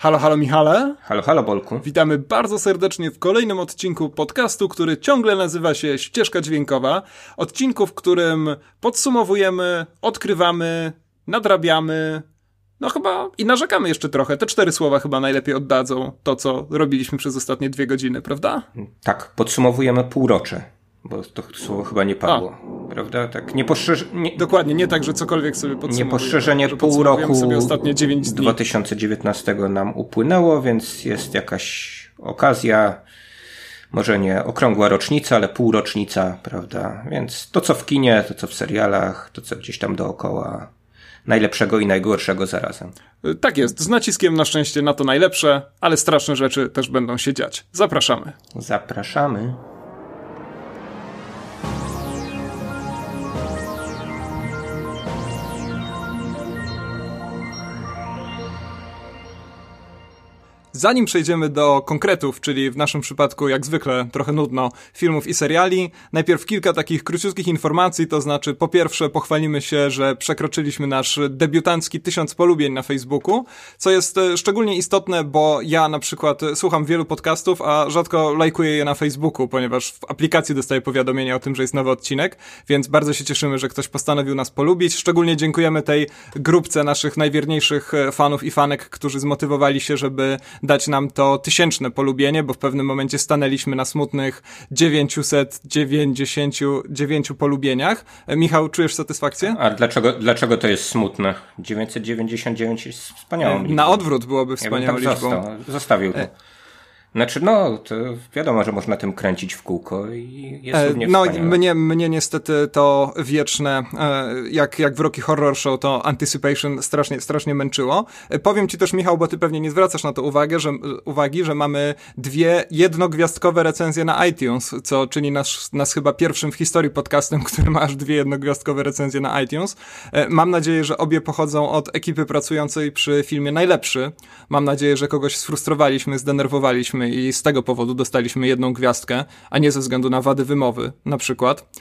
Halo, halo Michale. Halo, halo Bolku. Witamy bardzo serdecznie w kolejnym odcinku podcastu, który ciągle nazywa się Ścieżka Dźwiękowa. Odcinku, w którym podsumowujemy, odkrywamy, nadrabiamy, no chyba i narzekamy jeszcze trochę. Te cztery słowa chyba najlepiej oddadzą to, co robiliśmy przez ostatnie dwie godziny, prawda? Tak, podsumowujemy półrocze, bo to słowo chyba nie padło, A. prawda? Tak, nie poszerz... Nie... Dokładnie, nie tak, że cokolwiek sobie podsumowujemy. Nie poszerzenie pół roku sobie ostatnie 9 dni. 2019 nam upłynęło, więc jest jakaś okazja, może nie okrągła rocznica, ale półrocznica, prawda? Więc to, co w kinie, to, co w serialach, to, co gdzieś tam dookoła najlepszego i najgorszego zarazem. Tak jest, z naciskiem na szczęście na to najlepsze, ale straszne rzeczy też będą się dziać. Zapraszamy. Zapraszamy. Zanim przejdziemy do konkretów, czyli w naszym przypadku, jak zwykle, trochę nudno, filmów i seriali, najpierw kilka takich króciutkich informacji, to znaczy, po pierwsze, pochwalimy się, że przekroczyliśmy nasz debiutancki tysiąc polubień na Facebooku, co jest e, szczególnie istotne, bo ja na przykład słucham wielu podcastów, a rzadko lajkuję je na Facebooku, ponieważ w aplikacji dostaję powiadomienia o tym, że jest nowy odcinek, więc bardzo się cieszymy, że ktoś postanowił nas polubić. Szczególnie dziękujemy tej grupce naszych najwierniejszych e, fanów i fanek, którzy zmotywowali się, żeby dać nam to tysięczne polubienie, bo w pewnym momencie stanęliśmy na smutnych 999 polubieniach. E, Michał, czujesz satysfakcję? A dlaczego, dlaczego to jest smutne? 999 jest wspaniałą liczbą. Na odwrót byłoby wspaniałą ja liczbą. Został, zostawił to. E, znaczy, no, to wiadomo, że można tym kręcić w kółko i jest e, No, mnie, mnie niestety to wieczne, e, jak, jak w Rocky Horror Show, to Anticipation strasznie, strasznie męczyło. E, powiem ci też, Michał, bo ty pewnie nie zwracasz na to uwagę, że, uwagi, że mamy dwie jednogwiazdkowe recenzje na iTunes, co czyni nas, nas chyba pierwszym w historii podcastem, który ma aż dwie jednogwiazdkowe recenzje na iTunes. E, mam nadzieję, że obie pochodzą od ekipy pracującej przy filmie Najlepszy. Mam nadzieję, że kogoś sfrustrowaliśmy, zdenerwowaliśmy i z tego powodu dostaliśmy jedną gwiazdkę, a nie ze względu na wady wymowy, na przykład.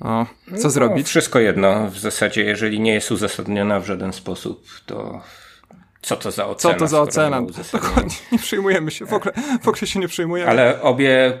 O, co no, zrobić? Wszystko jedno. W zasadzie, jeżeli nie jest uzasadniona w żaden sposób, to co to za ocena? Co to za ocena? Dokładnie, nie przejmujemy się. W ogóle, w ogóle się nie przejmujemy. Ale obie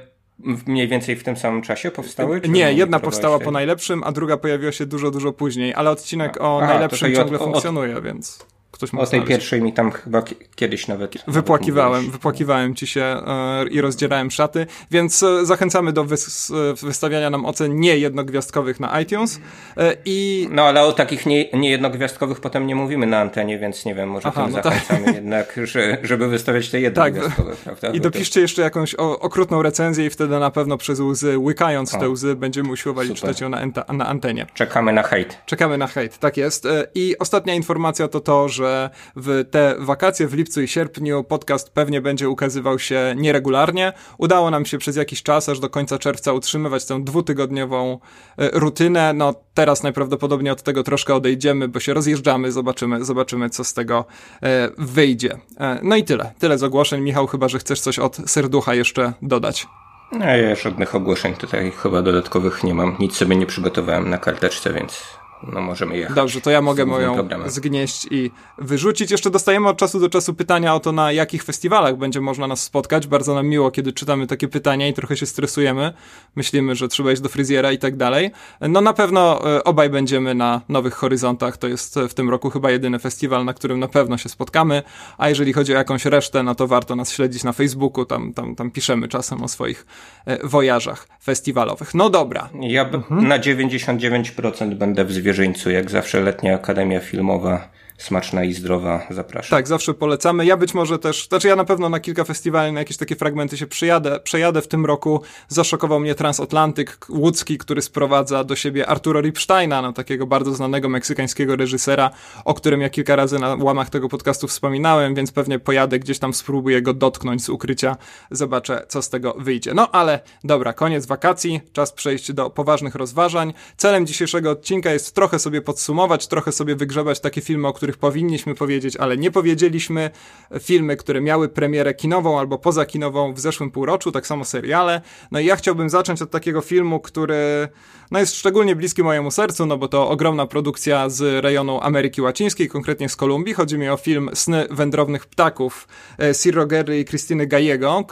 mniej więcej w tym samym czasie powstały? nie, jedna powstała się? po najlepszym, a druga pojawiła się dużo, dużo później, ale odcinek o Aha, najlepszym ciągle od, funkcjonuje, od... więc ktoś mógł O tej znaleźć. pierwszej mi tam chyba kiedyś nawet... Wypłakiwałem, wypłakiwałem ci się e, i rozdzierałem szaty, więc e, zachęcamy do wys wystawiania nam ocen nie jednogwiazdkowych na iTunes e, i... No ale o takich nie, niejednogwiazdkowych potem nie mówimy na antenie, więc nie wiem, może Aha, tym no zachęcamy tak. jednak, że, żeby wystawiać te jednogwiazdkowe, tak. prawda? I dopiszcie jeszcze jakąś o, okrutną recenzję i wtedy na pewno przez łzy, łykając o. te łzy, będziemy usiłowali Super. czytać ją na, na antenie. Czekamy na hejt. Czekamy na hejt, tak jest. I ostatnia informacja to to, że w te wakacje w lipcu i sierpniu podcast pewnie będzie ukazywał się nieregularnie. Udało nam się przez jakiś czas, aż do końca czerwca utrzymywać tę dwutygodniową e, rutynę. No teraz najprawdopodobniej od tego troszkę odejdziemy, bo się rozjeżdżamy, zobaczymy, zobaczymy co z tego e, wyjdzie. E, no i tyle. Tyle z ogłoszeń. Michał, chyba, że chcesz coś od serducha jeszcze dodać. No, ja żadnych ogłoszeń tutaj chyba dodatkowych nie mam. Nic sobie nie przygotowałem na karteczce, więc no możemy jechać. Dobrze, to ja mogę moją programem. zgnieść i wyrzucić. Jeszcze dostajemy od czasu do czasu pytania o to, na jakich festiwalach będzie można nas spotkać. Bardzo nam miło, kiedy czytamy takie pytania i trochę się stresujemy. Myślimy, że trzeba iść do fryzjera i tak dalej. No na pewno e, obaj będziemy na Nowych Horyzontach. To jest w tym roku chyba jedyny festiwal, na którym na pewno się spotkamy. A jeżeli chodzi o jakąś resztę, no to warto nas śledzić na Facebooku. Tam, tam, tam piszemy czasem o swoich e, wojażach festiwalowych. No dobra. Ja mhm. na 99% będę w zwierzę Zwierzyńcu, jak zawsze letnia Akademia Filmowa smaczna i zdrowa. Zapraszam. Tak, zawsze polecamy. Ja być może też, znaczy ja na pewno na kilka festiwali, na jakieś takie fragmenty się przyjadę, przejadę w tym roku. Zaszokował mnie Transatlantyk łódzki, który sprowadza do siebie Arturo Ripsteina, no, takiego bardzo znanego meksykańskiego reżysera, o którym ja kilka razy na łamach tego podcastu wspominałem, więc pewnie pojadę gdzieś tam, spróbuję go dotknąć z ukrycia, zobaczę, co z tego wyjdzie. No ale dobra, koniec wakacji, czas przejść do poważnych rozważań. Celem dzisiejszego odcinka jest trochę sobie podsumować, trochę sobie wygrzebać takie filmy, o których których powinniśmy powiedzieć, ale nie powiedzieliśmy. Filmy, które miały premierę kinową albo pozakinową w zeszłym półroczu, tak samo seriale. No i ja chciałbym zacząć od takiego filmu, który no jest szczególnie bliski mojemu sercu, no bo to ogromna produkcja z rejonu Ameryki Łacińskiej, konkretnie z Kolumbii. Chodzi mi o film Sny wędrownych ptaków e, Sir Gery i Christiny Gallego,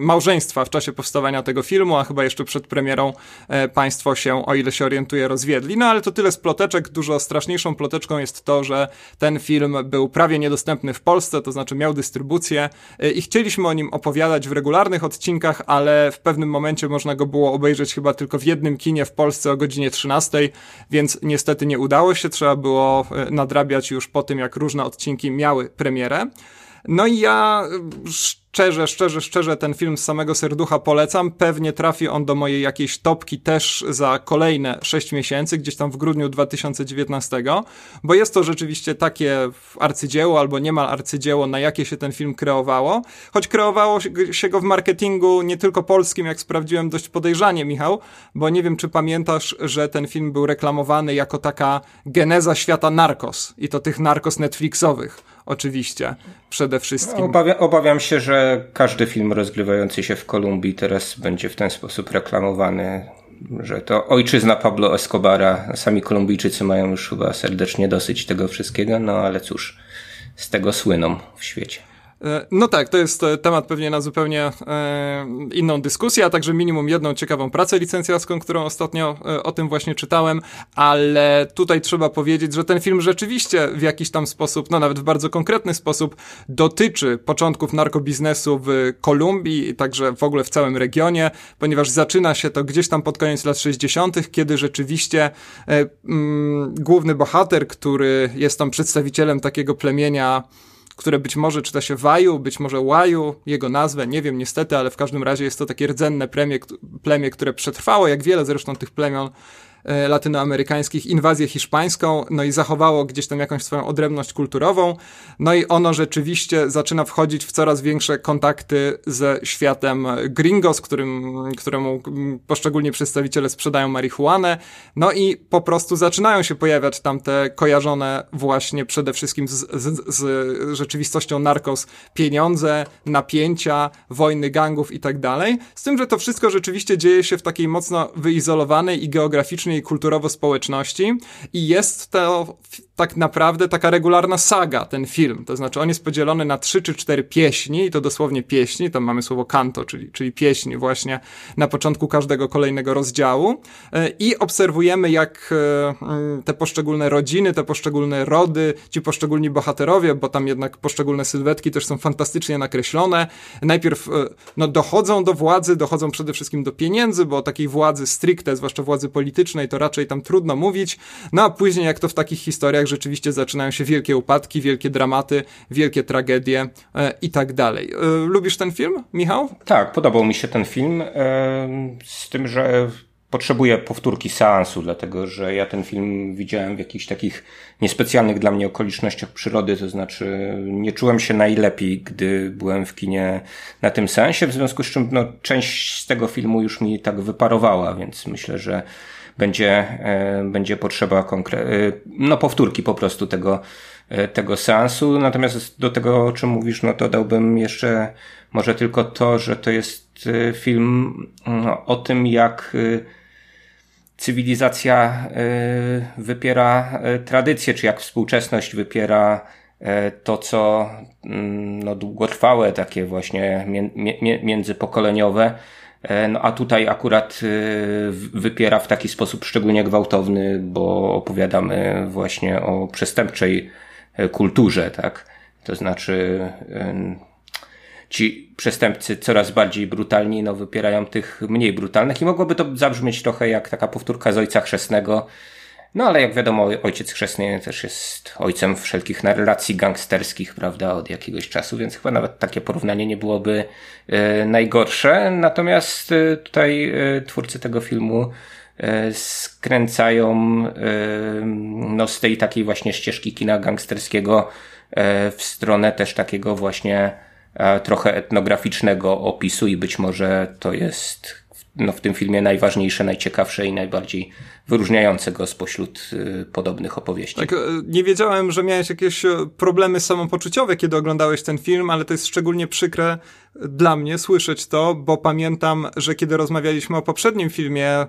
małżeństwa w czasie powstawania tego filmu, a chyba jeszcze przed premierą e, państwo się, o ile się orientuję, rozwiedli. No ale to tyle z ploteczek. Dużo straszniejszą ploteczką jest to, że ten film był prawie niedostępny w Polsce, to znaczy miał dystrybucję e, i chcieliśmy o nim opowiadać w regularnych odcinkach, ale w pewnym momencie można go było obejrzeć chyba tylko w jednym kinie w Polsce o godzinie 13, więc niestety nie udało się, trzeba było e, nadrabiać już po tym, jak różne odcinki miały premierę. No i ja szczerze, szczerze, szczerze ten film z samego serducha polecam. Pewnie trafi on do mojej jakiejś topki też za kolejne 6 miesięcy, gdzieś tam w grudniu 2019, bo jest to rzeczywiście takie arcydzieło albo niemal arcydzieło, na jakie się ten film kreowało. Choć kreowało się go w marketingu nie tylko polskim, jak sprawdziłem dość podejrzanie, Michał, bo nie wiem, czy pamiętasz, że ten film był reklamowany jako taka geneza świata narkos i to tych narkos Netflixowych oczywiście, przede wszystkim. Obawia, obawiam się, że każdy film rozgrywający się w Kolumbii teraz będzie w ten sposób reklamowany, że to ojczyzna Pablo Escobara. Sami Kolumbijczycy mają już chyba serdecznie dosyć tego wszystkiego, no ale cóż, z tego słyną w świecie. E, no tak, to jest e, temat pewnie na zupełnie e, inną dyskusję, a także minimum jedną ciekawą pracę licencjacką, którą ostatnio o tym właśnie czytałem, ale tutaj trzeba powiedzieć, że ten film rzeczywiście w jakiś tam sposób, no nawet w bardzo konkretny sposób, dotyczy początków narkobiznesu w Kolumbii i także w ogóle w całym regionie, ponieważ zaczyna się to gdzieś tam pod koniec lat 60., kiedy rzeczywiście mm, główny bohater, który jest tam przedstawicielem takiego plemienia, które być może czyta się Waju, być może Łaju, jego nazwę, nie wiem niestety, ale w każdym razie jest to takie rdzenne plemię, plemię które przetrwało, jak wiele zresztą tych plemion latynoamerykańskich inwazję hiszpańską, no i zachowało gdzieś tam jakąś swoją odrębność kulturową, no i ono rzeczywiście zaczyna wchodzić w coraz większe kontakty ze światem gringos, którym, któremu poszczególni przedstawiciele sprzedają marihuanę, no i po prostu zaczynają się pojawiać tam te kojarzone właśnie przede wszystkim z, z, z rzeczywistością narkos pieniądze, napięcia, wojny gangów i tak dalej, z tym, że to wszystko rzeczywiście dzieje się w takiej mocno wyizolowanej i geograficznie kulturowo społeczności i jest to tak naprawdę taka regularna saga, ten film. To znaczy on jest podzielony na trzy czy cztery pieśni i to dosłownie pieśni, tam mamy słowo kanto, czyli, czyli pieśń właśnie na początku każdego kolejnego rozdziału e, i obserwujemy jak e, mm, te poszczególne rodziny, te poszczególne rody, ci poszczególni bohaterowie, bo tam jednak poszczególne sylwetki też są fantastycznie nakreślone. Najpierw e, no, dochodzą do władzy, dochodzą przede wszystkim do pieniędzy, bo o takiej władzy stricte, zwłaszcza władzy politycznej, to raczej tam trudno mówić. No a później jak to w takich historiach rzeczywiście zaczynają się wielkie upadki, wielkie dramaty, wielkie tragedie e, i tak dalej. E, lubisz ten film, Michał? Tak, podobał mi się ten film, e, z tym, że potrzebuję powtórki seansu, dlatego że ja ten film widziałem w jakichś takich niespecjalnych dla mnie okolicznościach przyrody, to znaczy nie czułem się najlepiej, gdy byłem w kinie na tym seansie, w związku z czym no, część z tego filmu już mi tak wyparowała, więc myślę, że będzie, e, będzie potrzeba konkre- e, no powtórki po prostu tego, e, tego seansu. Natomiast do tego, o czym mówisz, no to dałbym jeszcze może tylko to, że to jest film no, o tym, jak cywilizacja wypiera tradycję, czy jak współczesność wypiera to, co mm, no, długotrwałe, takie właśnie międzypokoleniowe, no a tutaj akurat e, wypiera w taki sposób szczególnie gwałtowny, bo opowiadamy właśnie o przestępczej e, kulturze, tak? To znaczy ci przestępcy coraz bardziej brutalni, no wypierają tych mniej brutalnych i mogłoby to zabrzmieć trochę jak taka powtórka z Ojca Chrzestnego, no ale jak wiadomo, ojciec chrzestny też jest ojcem wszelkich narracji gangsterskich, prawda, od jakiegoś czasu, więc chyba nawet takie porównanie nie byłoby e, najgorsze. Natomiast e, tutaj e, twórcy tego filmu e, skręcają e, no, z tej takiej właśnie ścieżki kina gangsterskiego e, w stronę też takiego właśnie trochę etnograficznego opisu i być może to jest no, w tym filmie najważniejsze, najciekawsze i najbardziej wyróżniające go spośród y, podobnych opowieści. Tak, e, nie wiedziałem, że miałeś jakieś e, problemy samopoczuciowe, kiedy oglądałeś ten film, ale to jest szczególnie przykre dla mnie słyszeć to, bo pamiętam, że kiedy rozmawialiśmy o poprzednim filmie e,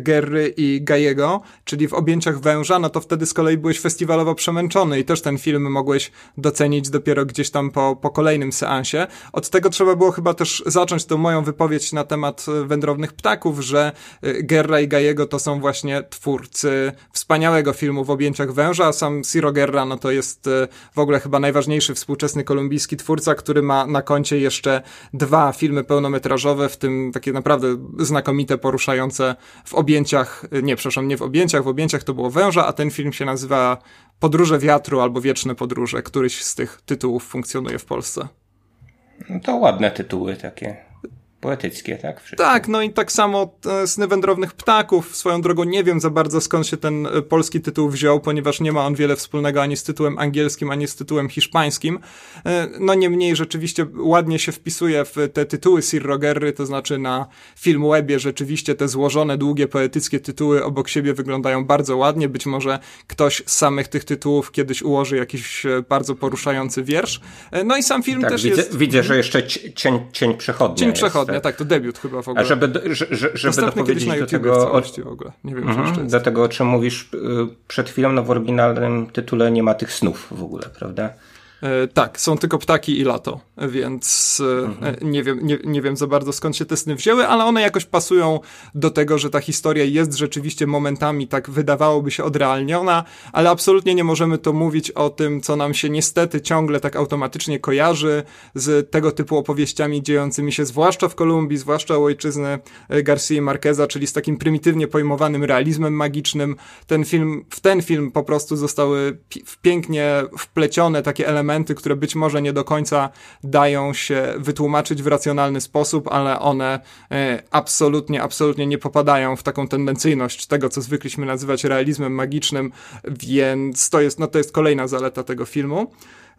Gerry i Gajego, czyli w objęciach węża, no to wtedy z kolei byłeś festiwalowo przemęczony i też ten film mogłeś docenić dopiero gdzieś tam po, po kolejnym seansie. Od tego trzeba było chyba też zacząć tą moją wypowiedź na temat wędrownych ptaków, że Gerra i Gajego to są właśnie twórcy wspaniałego filmu w objęciach węża, a sam Ciro Gerra no to jest e, w ogóle chyba najważniejszy współczesny kolumbijski twórca, który ma na koncie jeszcze dwa filmy pełnometrażowe, w tym takie naprawdę znakomite, poruszające w objęciach, e, nie, przepraszam, nie w objęciach, w objęciach to było węża, a ten film się nazywa Podróże wiatru albo Wieczne podróże. Któryś z tych tytułów funkcjonuje w Polsce. No to ładne tytuły takie. Poetyckie, tak? Wszystko. Tak, no i tak samo e, Sny wędrownych ptaków. Swoją drogą nie wiem za bardzo skąd się ten e, polski tytuł wziął, ponieważ nie ma on wiele wspólnego ani z tytułem angielskim, ani z tytułem hiszpańskim. E, no niemniej rzeczywiście ładnie się wpisuje w te tytuły Sir Rogery, to znaczy na Filmwebie rzeczywiście te złożone, długie, poetyckie tytuły obok siebie wyglądają bardzo ładnie. Być może ktoś z samych tych tytułów kiedyś ułoży jakiś bardzo poruszający wiersz. No i sam film tak, też widzę, jest... Widzę, że jeszcze cień, cień przechodnia Cień przechodnia tak, tak to debiut chyba w ogóle. A żeby, żeby, żeby dopowiedzieć do tego, o, w ogóle. Nie wiem, mm -hmm, do tego, o czym mówisz y, przed chwilą, no w oryginalnym tytule nie ma tych snów w ogóle, prawda? E, tak, są tylko ptaki i lato, więc e, mhm. nie, wiem, nie, nie wiem za bardzo skąd się te sny wzięły, ale one jakoś pasują do tego, że ta historia jest rzeczywiście momentami tak wydawałoby się odrealniona, ale absolutnie nie możemy to mówić o tym, co nam się niestety ciągle tak automatycznie kojarzy z tego typu opowieściami dziejącymi się zwłaszcza w Kolumbii, zwłaszcza u ojczyzny e, Garcia Marqueza, czyli z takim prymitywnie pojmowanym realizmem magicznym. Ten film, w ten film po prostu zostały pięknie wplecione takie elementy elementy, które być może nie do końca dają się wytłumaczyć w racjonalny sposób, ale one e, absolutnie, absolutnie nie popadają w taką tendencyjność tego, co zwykliśmy nazywać realizmem magicznym, więc to jest, no to jest kolejna zaleta tego filmu.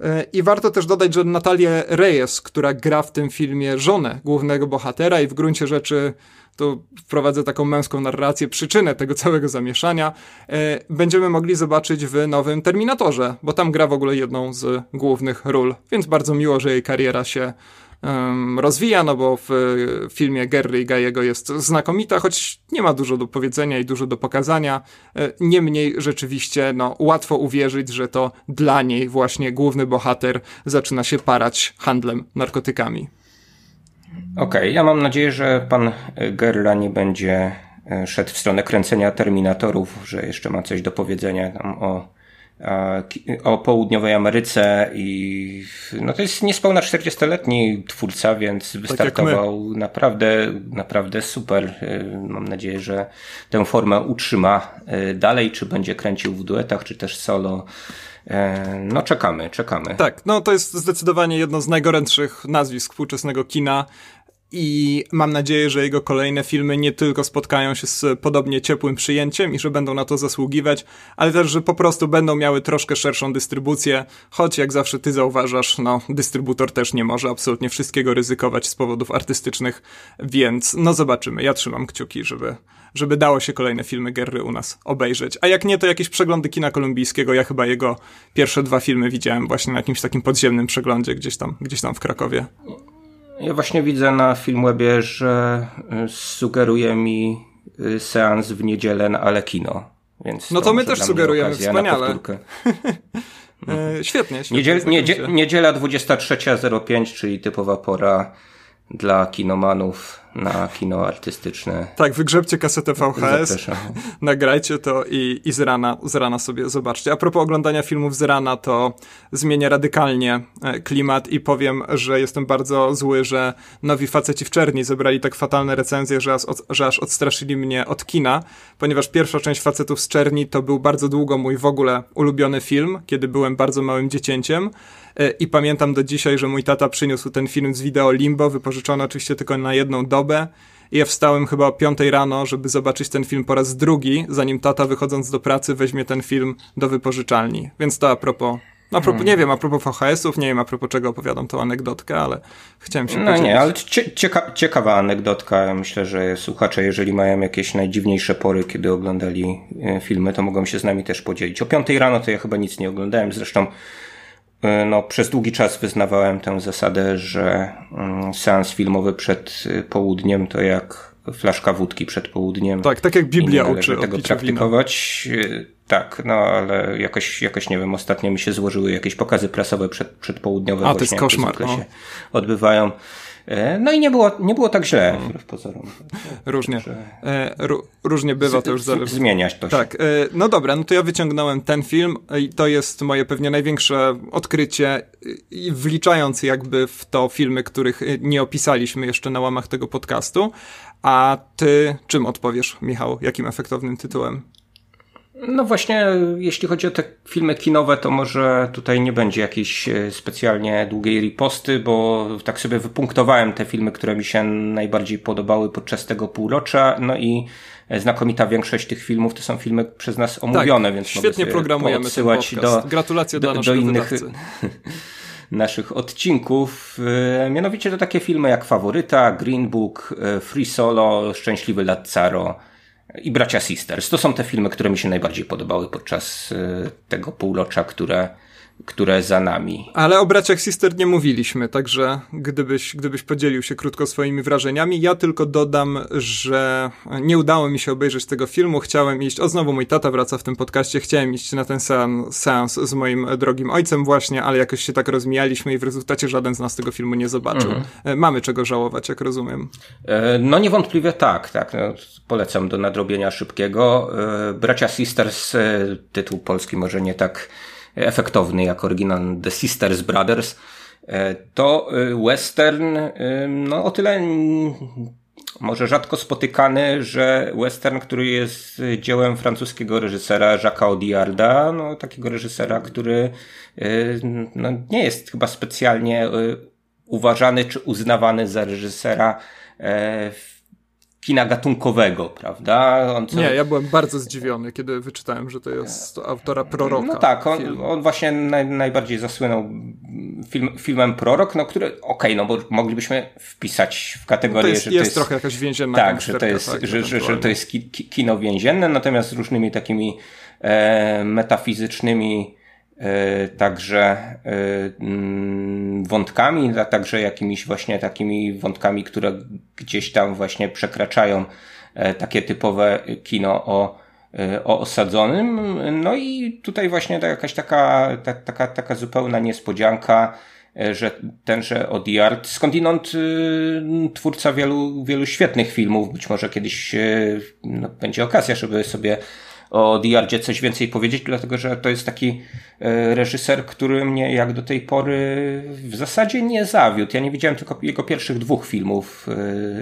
E, I warto też dodać, że Natalia Reyes, która gra w tym filmie żonę głównego bohatera i w gruncie rzeczy to wprowadzę taką męską narrację, przyczynę tego całego zamieszania, e, będziemy mogli zobaczyć w nowym Terminatorze, bo tam gra w ogóle jedną z głównych ról, więc bardzo miło, że jej kariera się um, rozwija, no bo w filmie Gary Gajego jest znakomita, choć nie ma dużo do powiedzenia i dużo do pokazania. E, niemniej rzeczywiście no, łatwo uwierzyć, że to dla niej właśnie główny bohater zaczyna się parać handlem narkotykami. Okej, okay, ja mam nadzieję, że pan Gerla nie będzie e, szedł w stronę kręcenia Terminatorów, że jeszcze ma coś do powiedzenia o o południowej Ameryce i no to jest niespełna 40-letni twórca, więc tak wystartował naprawdę, naprawdę super. E, mam nadzieję, że tę formę utrzyma e, dalej, czy będzie kręcił w duetach, czy też solo. E, no czekamy, czekamy. Tak, no to jest zdecydowanie jedno z najgorętszych nazwisk współczesnego kina i mam nadzieję, że jego kolejne filmy nie tylko spotkają się z podobnie ciepłym przyjęciem i że będą na to zasługiwać, ale też, że po prostu będą miały troszkę szerszą dystrybucję, choć jak zawsze ty zauważasz, no, dystrybutor też nie może absolutnie wszystkiego ryzykować z powodów artystycznych, więc no zobaczymy. Ja trzymam kciuki, żeby, żeby dało się kolejne filmy Gerry u nas obejrzeć. A jak nie, to jakieś przeglądy kina kolumbijskiego. Ja chyba jego pierwsze dwa filmy widziałem właśnie na jakimś takim podziemnym przeglądzie gdzieś tam, gdzieś tam w Krakowie. Ja właśnie widzę na Filmwebie, że y, sugeruje mi y, seans w niedzielę na Ale Kino. Więc no to, to my też sugerujemy, wspaniale. e, świetnie, świetnie. Niedziel, niedzie, niedziela 23.05, czyli typowa pora dla kinomanów na kino artystyczne. Tak, wygrzebcie kasetę VHS, Zapraszam. nagrajcie to i, i z, rana, z rana sobie zobaczcie. A propos oglądania filmów z rana, to zmienię radykalnie e, klimat i powiem, że jestem bardzo zły, że nowi faceci w czerni zebrali tak fatalne recenzje, że aż, że aż odstraszyli mnie od kina, ponieważ pierwsza część Facetów z czerni to był bardzo długo mój w ogóle ulubiony film, kiedy byłem bardzo małym dziecięciem e, i pamiętam do dzisiaj, że mój tata przyniósł ten film z wideo Limbo, wypożyczony oczywiście tylko na jedną dobę, dobę i ja wstałem chyba o piątej rano, żeby zobaczyć ten film po raz drugi, zanim tata wychodząc do pracy weźmie ten film do wypożyczalni. Więc to a propos A propos, hmm. Nie wiem, a propos VHS-ów, nie wiem a propos czego opowiadam tą anegdotkę, ale chciałem się No podzielić. nie, ale cieka ciekawa anegdotka. Myślę, że słuchacze, jeżeli mają jakieś najdziwniejsze pory, kiedy oglądali e, filmy, to mogą się z nami też podzielić. O piątej rano to ja chyba nic nie oglądałem, zresztą no, przez długi czas wyznawałem tę zasadę, że mm, seans filmowy przed e, południem to jak flaszka wódki przed południem. Tak, tak jak Biblia uczy tego praktykować. Wina. Tak, no ale jakoś, jakoś nie wiem, ostatnio mi się złożyły jakieś pokazy prasowe przed, przedpołudniowe. A, to jest koszmar. No. się odbywają. E, no i nie było, nie było tak źle, wbrew pozorom. Różnie. E, różnie bywa, to już zależy. Zmieniać to się. Tak, e, no dobra, no to ja wyciągnąłem ten film i to jest moje pewnie największe odkrycie, wliczając jakby w to filmy, których nie opisaliśmy jeszcze na łamach tego podcastu. A ty czym odpowiesz, Michał? Jakim efektownym tytułem? No właśnie, jeśli chodzi o te filmy kinowe, to może tutaj nie będzie jakiejś e, specjalnie długiej riposty, bo tak sobie wypunktowałem te filmy, które mi się najbardziej podobały podczas tego półrocza, no i znakomita większość tych filmów to są filmy przez nas omówione, tak, więc świetnie programujemy podcast. Do, Gratulacje do, do innych naszych odcinków. E, mianowicie to takie filmy jak Faworyta, Green Book, e, Free Solo, Szczęśliwy Lazzaro, i Bracia Sisters. To są te filmy, które mi się najbardziej podobały podczas y, tego półrocza, które które za nami. Ale o braciach Sister nie mówiliśmy, także gdybyś, gdybyś podzielił się krótko swoimi wrażeniami, ja tylko dodam, że nie udało mi się obejrzeć tego filmu, chciałem iść, o znowu mój tata wraca w tym podcaście, chciałem iść na ten seans, seans z moim drogim ojcem właśnie, ale jakoś się tak rozmijaliśmy i w rezultacie żaden z nas tego filmu nie zobaczył. Mhm. Mamy czego żałować, jak rozumiem. E, no niewątpliwie tak, tak. No, polecam do nadrobienia szybkiego. E, bracia Sisters, e, tytuł polski może nie tak efektowny jak oryginalny The Sisters Brothers, e, to e, western e, no o tyle może rzadko spotykany, że western, który jest dziełem francuskiego reżysera Jacques'a Audiarda, no takiego reżysera, który no, nie jest chyba specjalnie uważany czy uznawany za reżysera kina gatunkowego, prawda? Co... Nie, ja byłem bardzo zdziwiony, kiedy wyczytałem, że to jest autora Proroka. No tak, on, on właśnie naj, najbardziej zasłynął film, filmem Prorok, no który, okej, okay, no bo moglibyśmy wpisać w kategorię, no to jest, że to jest... jest trochę jakaś więzienna Tak, że to jest, tak, że, że, że, to jest ki, kino więzienne, natomiast z różnymi takimi e, metafizycznymi także e, mm, wątkami, a także jakimiś właśnie takimi wątkami, które gdzieś tam właśnie przekraczają e, takie typowe kino o, o osadzonym. No i tutaj właśnie jakaś taka, ta, taka, taka zupełna niespodzianka, że tenże Odiard, skądinąd twórca wielu, wielu świetnych filmów, być może kiedyś no, będzie okazja, żeby sobie o Diardzie coś więcej powiedzieć, dlatego że to jest taki e, reżyser, który mnie jak do tej pory w zasadzie nie zawiódł. Ja nie widziałem tylko jego pierwszych dwóch filmów.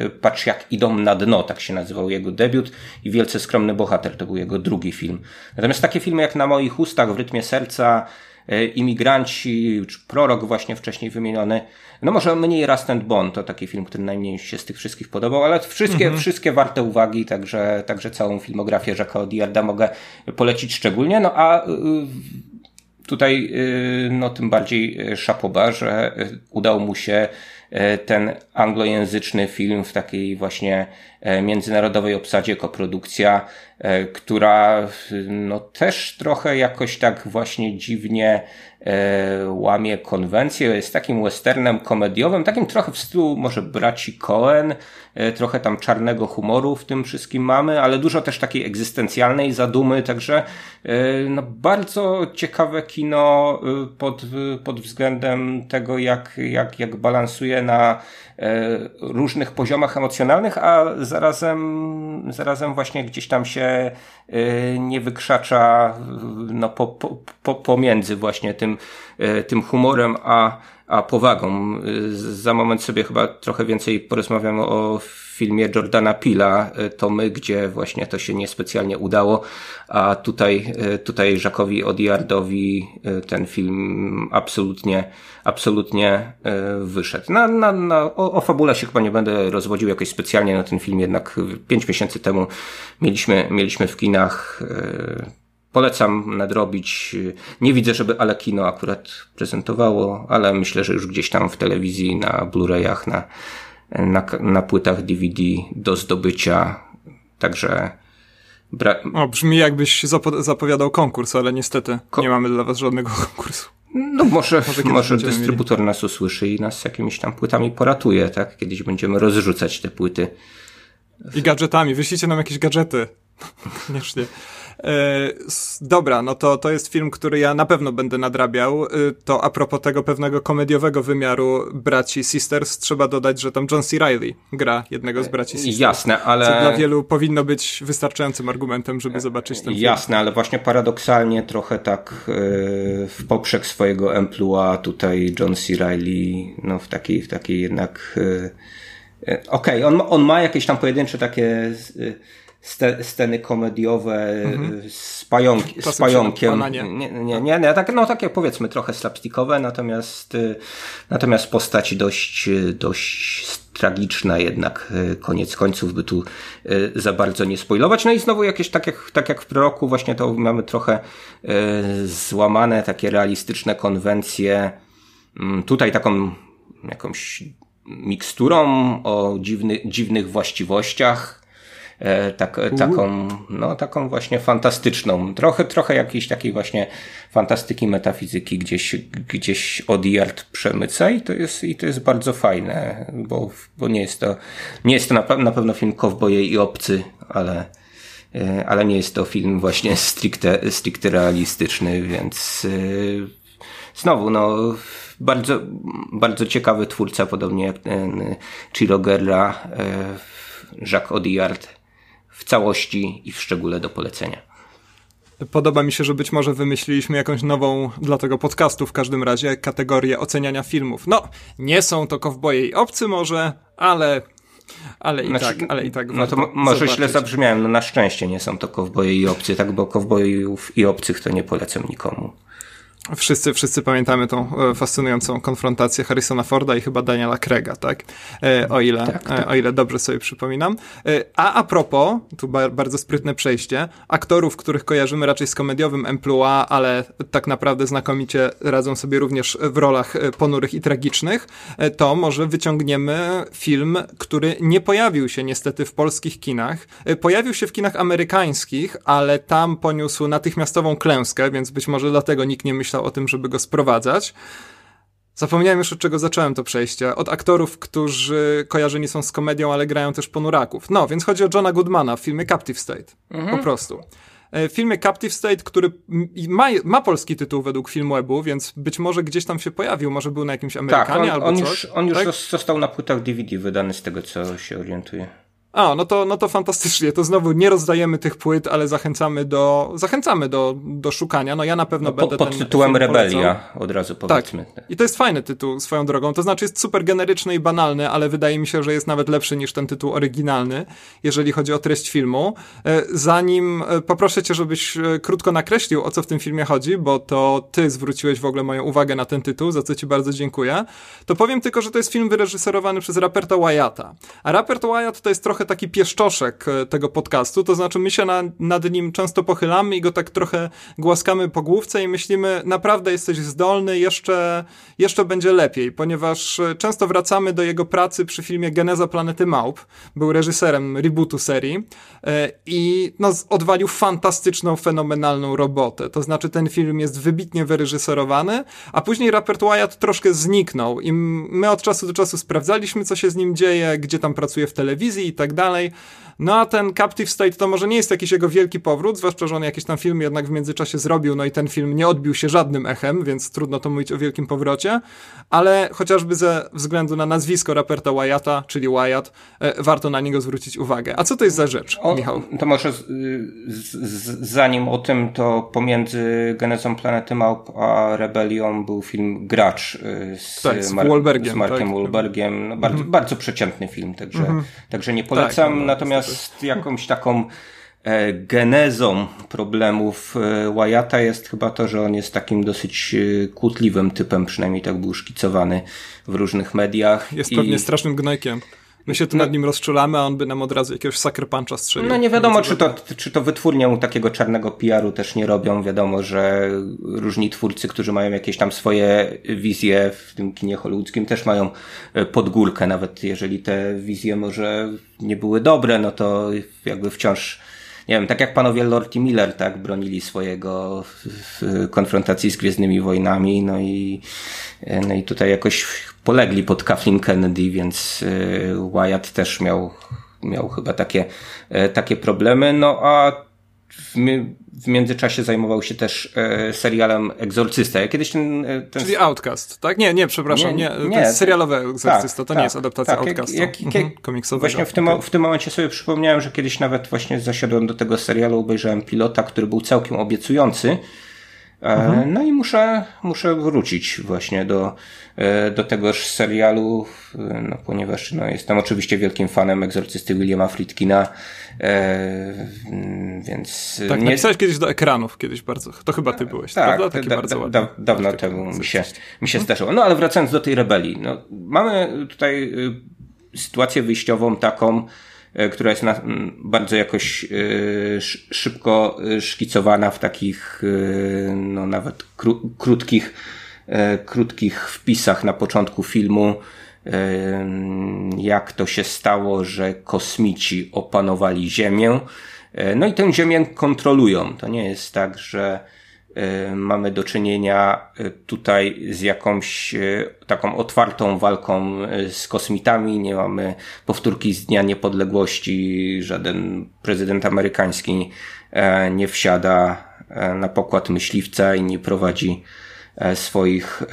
E, Patrz jak idą na dno, tak się nazywał jego debiut i Wielce skromny bohater to był jego drugi film. Natomiast takie filmy jak Na moich ustach, W rytmie serca, E, imigranci, czy prorok właśnie wcześniej wymieniony. No może mniej Rust and Bond, to taki film, który najmniej się z tych wszystkich podobał, ale wszystkie, mhm. wszystkie warte uwagi, także, także całą filmografię Jacques'a Odiarda mogę polecić szczególnie. No a y, tutaj y, no tym bardziej y, szapoba, że udało mu się ten anglojęzyczny film w takiej właśnie międzynarodowej obsadzie, koprodukcja, która no też trochę jakoś tak właśnie dziwnie e, łamie konwencję, jest takim westernem komediowym, takim trochę w stylu może braci Cohen, e, trochę tam czarnego humoru w tym wszystkim mamy, ale dużo też takiej egzystencjalnej zadumy, także e, no, bardzo ciekawe kino e, pod, pod względem tego, jak, jak, jak balansuje na e, różnych poziomach emocjonalnych, a zarazem, zarazem właśnie gdzieś tam się e, nie wykrzacza no, po, po, po, pomiędzy właśnie tym, e, tym humorem a, a powagą. Za moment sobie chyba trochę więcej porozmawiam o filmie Jordana Pila, to my, gdzie właśnie to się niespecjalnie udało, a tutaj, tutaj Jackowi Odiardowi ten film absolutnie, absolutnie wyszedł. Na, na, na, o, o fabule się chyba nie będę rozwodził jakoś specjalnie na ten film, jednak pięć miesięcy temu mieliśmy, mieliśmy w kinach polecam nadrobić. Nie widzę, żeby Ale Kino akurat prezentowało, ale myślę, że już gdzieś tam w telewizji, na Blu-rayach, na, na, na płytach DVD do zdobycia. Także. Bra o, brzmi jakbyś zapowiadał konkurs, ale niestety Ko nie mamy dla was żadnego konkursu. No może, może, może dystrybutor mieli. nas usłyszy i nas jakimiś tam płytami poratuje, tak? Kiedyś będziemy rozrzucać te płyty. I gadżetami, wyślijcie nam jakieś gadżety. Koniecznie. E, dobra, no to, to jest film, który ja na pewno będę nadrabiał. E, to a propos tego pewnego komediowego wymiaru braci Sisters, trzeba dodać, że tam John C. Reilly gra jednego z braci Sisters. Jasne, ale... Co dla wielu powinno być wystarczającym argumentem, żeby zobaczyć ten film. Jasne, ale właśnie paradoksalnie trochę tak e, w poprzek swojego emploi tutaj John C. Reilly no w takiej, w takiej jednak... Okej, okay, on, on ma jakieś tam pojedyncze takie sceny komediowe mhm. z, pająk, z pająkiem. Nie, nie, nie, nie, nie tak, no takie powiedzmy trochę slapstickowe, natomiast, y, natomiast postać dość, dość tragiczna jednak y, koniec końców, by tu y, za bardzo nie spoilować. No i znowu jakieś, tak jak, tak jak w proroku, właśnie to mamy trochę złamane takie realistyczne konwencje. Mm, tutaj taką jakąś miksturą o dziwny, dziwnych właściwościach tak, e, taką, no, taką właśnie fantastyczną, trochę, trochę jakiejś takiej właśnie fantastyki metafizyki gdzieś, gdzieś od Yard przemyca i to jest, i to jest bardzo fajne, bo, bo nie jest to, nie jest to na, na pewno film Kowboje i Obcy, ale, e, ale nie jest to film właśnie stricte, stricte realistyczny, więc znowu, no, bardzo, bardzo ciekawy twórca, podobnie jak ten Chiro Guerra, Jacques Audiard w całości i w szczególe do polecenia. Podoba mi się, że być może wymyśliliśmy jakąś nową dla tego podcastu w każdym razie kategorię oceniania filmów. No, nie są to kowboje i obcy może, ale ale i znaczy, tak, ale i tak. No to może zobaczyć. źle zabrzmiałem, no na szczęście nie są to kowboje i obcy, tak, bo kowbojów i obcych to nie polecam nikomu. Wszyscy, wszyscy pamiętamy tą e, fascynującą konfrontację Harrisona Forda i chyba Daniela Craiga, tak? E, o ile, tak, tak. o ile dobrze sobie przypominam. E, a a propos, tu bardzo sprytne przejście, aktorów, których kojarzymy raczej z komediowym emploi, ale tak naprawdę znakomicie radzą sobie również w rolach ponurych i tragicznych, to może wyciągniemy film, który nie pojawił się niestety w polskich kinach. Pojawił się w kinach amerykańskich, ale tam poniósł natychmiastową klęskę, więc być może dlatego nikt nie myślał o tym, żeby go sprowadzać. Zapomniałem już od czego zacząłem to przejście. Od aktorów, którzy kojarzeni są z komedią, ale grają też ponuraków. No, więc chodzi o Johna Goodmana w filmie Captive State. Mhm. Po prostu. E, w filmie Captive State, który ma, ma polski tytuł według Filmwebu, więc być może gdzieś tam się pojawił, może był na jakimś Amerykanie tak, on, albo on coś. Już, on już tak? został na płytach DVD wydany z tego, co się orientuję. A, no to, no to fantastycznie. To znowu nie rozdajemy tych płyt, ale zachęcamy do, zachęcamy do, do szukania. No ja na pewno no, będę Pod tytułem Rebelia, od razu powiedzmy. Tak. I to jest fajny tytuł swoją drogą. To znaczy jest super generyczny i banalny, ale wydaje mi się, że jest nawet lepszy niż ten tytuł oryginalny, jeżeli chodzi o treść filmu. E, zanim e, poproszę cię, żebyś e, krótko nakreślił, o co w tym filmie chodzi, bo to ty zwróciłeś w ogóle moją uwagę na ten tytuł, za co ci bardzo dziękuję. To powiem tylko, że to jest film wyreżyserowany przez Raperta Wyatta. A Rapert Wyatt to jest trochę taki pieszczoszek e, tego podcastu, to znaczy my się na, nad nim często pochylamy i go tak trochę głaskamy po główce i myślimy, naprawdę jesteś zdolny, jeszcze, jeszcze będzie lepiej, ponieważ e, często wracamy do jego pracy przy filmie Geneza Planety Małp, był reżyserem rebootu serii e, i no, odwalił fantastyczną, fenomenalną robotę, to znaczy ten film jest wybitnie wyreżyserowany, a później Rapert Wyatt troszkę zniknął i my od czasu do czasu sprawdzaliśmy, co się z nim dzieje, gdzie tam pracuje w telewizji i tak dalej, no a ten Captive State to może nie jest jakiś jego wielki powrót, zwłaszcza, że on jakiś tam film jednak w międzyczasie zrobił, no i ten film nie odbił się żadnym echem, więc trudno to mówić o wielkim powrocie, ale chociażby ze względu na nazwisko raperta Wyatta, czyli Wyatt, e, warto na niego zwrócić uwagę. A co to jest za rzecz, o, Michał? To może z, z, zanim o tym, to pomiędzy Genezą Planety Małp a Rebelią był film Gracz y, z, tak, z, Mar- z Markiem tak. Wahlbergiem. No, bardzo, mm. bardzo przeciętny film, także, mm. także nie polecam. Tak, no, Natomiast jakąś taką e, genezą problemów e, Wyatta jest chyba to, że on jest takim dosyć e, kłótliwym typem, przynajmniej tak był szkicowany w różnych mediach. Jest I... pewnie strasznym gnojkiem. My się tu no, nad nim rozczulamy, a on by nam od razu jakiegoś sucker puncha strzelił. No nie wiadomo, czy to, czy to wytwórnie mu takiego czarnego PR-u też nie robią. Wiadomo, że różni twórcy, którzy mają jakieś tam swoje wizje w tym kinie hollywoodzkim też mają e, podgórkę, nawet jeżeli te wizje może nie były dobre, no to jakby wciąż nie wiem, tak jak panowie Lord i Miller, tak, bronili swojego w konfrontacji z Gwiezdnymi Wojnami, no i, no i tutaj jakoś polegli pod Kathleen Kennedy, więc e, Wyatt też miał, miał chyba takie, e, takie problemy, no a w, w międzyczasie zajmował się też e, serialem Egzorcysta. Ja kiedyś ten, ten... Czyli Outcast, tak? Nie, nie, przepraszam, nie, nie, nie serialowy Egzorcysta, tak, to tak, nie jest adaptacja tak, Outcastu jak, jak, mhm, komiksowego. Właśnie w tym, w tym momencie sobie przypomniałem, że kiedyś nawet właśnie zasiadłem do tego serialu, obejrzałem pilota, który był całkiem obiecujący, E, mhm. No i muszę, muszę wrócić właśnie do, e, do tegoż serialu, e, no, ponieważ no, jestem oczywiście wielkim fanem egzorcysty Williama Friedkina, e, więc... Tak, nie... napisałeś kiedyś do ekranów, kiedyś bardzo, to chyba ty byłeś, tak, prawda? Taki da, bardzo da, dawno temu mi się, mi się zdarzyło. No ale wracając do tej rebelii, no, mamy tutaj y, sytuację wyjściową taką, E, która jest na, bardzo jakoś e, szybko e, szkicowana w takich, no nawet kró, krótkich, krótkich wpisach na początku filmu, jak to się stało, że kosmici opanowali Ziemię. No i tę Ziemię kontrolują. To nie jest tak, że mamy do czynienia y, tutaj z jakąś y, taką otwartą walką z kosmitami. Nie mamy powtórki z Dnia Niepodległości. Żaden prezydent amerykański e, nie wsiada e, na pokład myśliwca i nie prowadzi e, swoich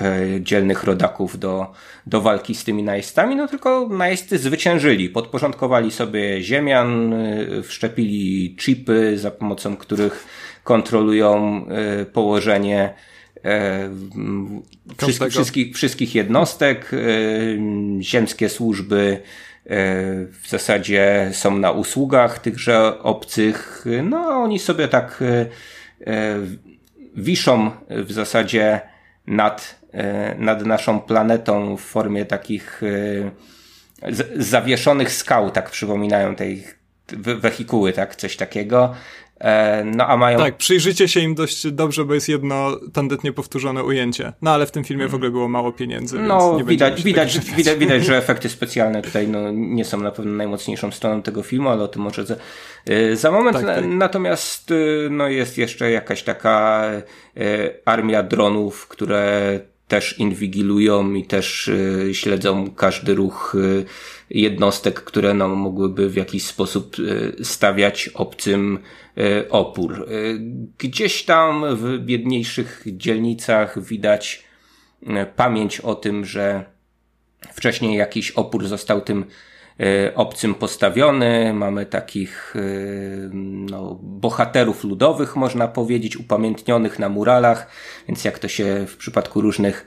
dzielnych rodaków do, do walki z tymi najeźdźcami, no tylko najeźdźcy zwyciężyli, podporządkowali sobie ziemian, wszczepili chipy, za pomocą których kontrolują e, położenie e, wszystkich, wszystkich, wszystkich jednostek. E, ziemskie służby w zasadzie są na usługach tychże obcych. No, oni sobie tak wiszą w zasadzie nad, nad naszą planetą w formie takich zawieszonych skał, tak przypominają tej wehikuły, tak, coś takiego. E, no a mają... Tak, przyjrzycie się im dość dobrze, bo jest jedno tandetnie powtórzone ujęcie. No ale w tym filmie w ogóle było mało pieniędzy, No widać, widać, widać, widać, że efekty specjalne tutaj no, nie są na pewno najmocniejszą stroną tego filmu, ale o tym może za, e, za moment. Tak, tak. Natomiast e, no, jest jeszcze jakaś taka armia dronów, które też inwigilują i też śledzą każdy ruch jednostek, które no, mogłyby w jakiś sposób stawiać obcym E, opór. E, gdzieś tam w biedniejszych dzielnicach widać e, pamięć o tym, że wcześniej jakiś opór został tym obcym postawiony. Mamy takich no, bohaterów ludowych, można powiedzieć, upamiętnionych na muralach, więc jak to się w przypadku różnych,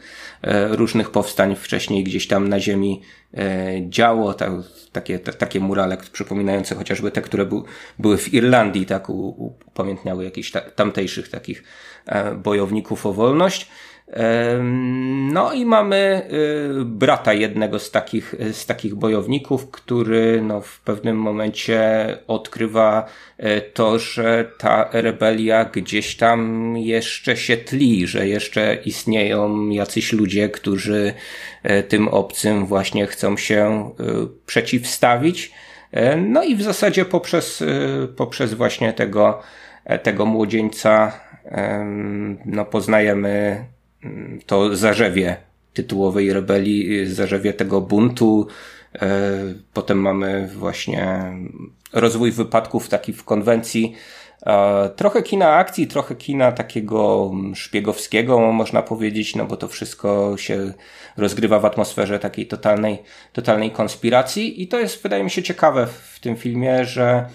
różnych powstań wcześniej gdzieś tam na ziemi działo, takie, takie murale przypominające chociażby te, które bu, były w Irlandii, tak, upamiętniały jakichś ta, tamtejszych takich e, bojowników o wolność. No i mamy y, brata jednego z takich, z takich bojowników, który no, w pewnym momencie odkrywa e, to, że ta rebelia gdzieś tam jeszcze się tli, że jeszcze istnieją jacyś ludzie, którzy e, tym obcym właśnie chcą się e, przeciwstawić. No i w zasadzie poprzez, poprzez właśnie tego, tego młodzieńca no, poznajemy to zarzewie tytułowej rebelii, zarzewie tego buntu. E, potem mamy właśnie rozwój wypadków taki w konwencji. E, trochę kina akcji, trochę kina takiego szpiegowskiego, można powiedzieć, no bo to wszystko się rozgrywa w atmosferze takiej totalnej, totalnej konspiracji. I to jest, wydaje mi się, ciekawe w tym filmie, że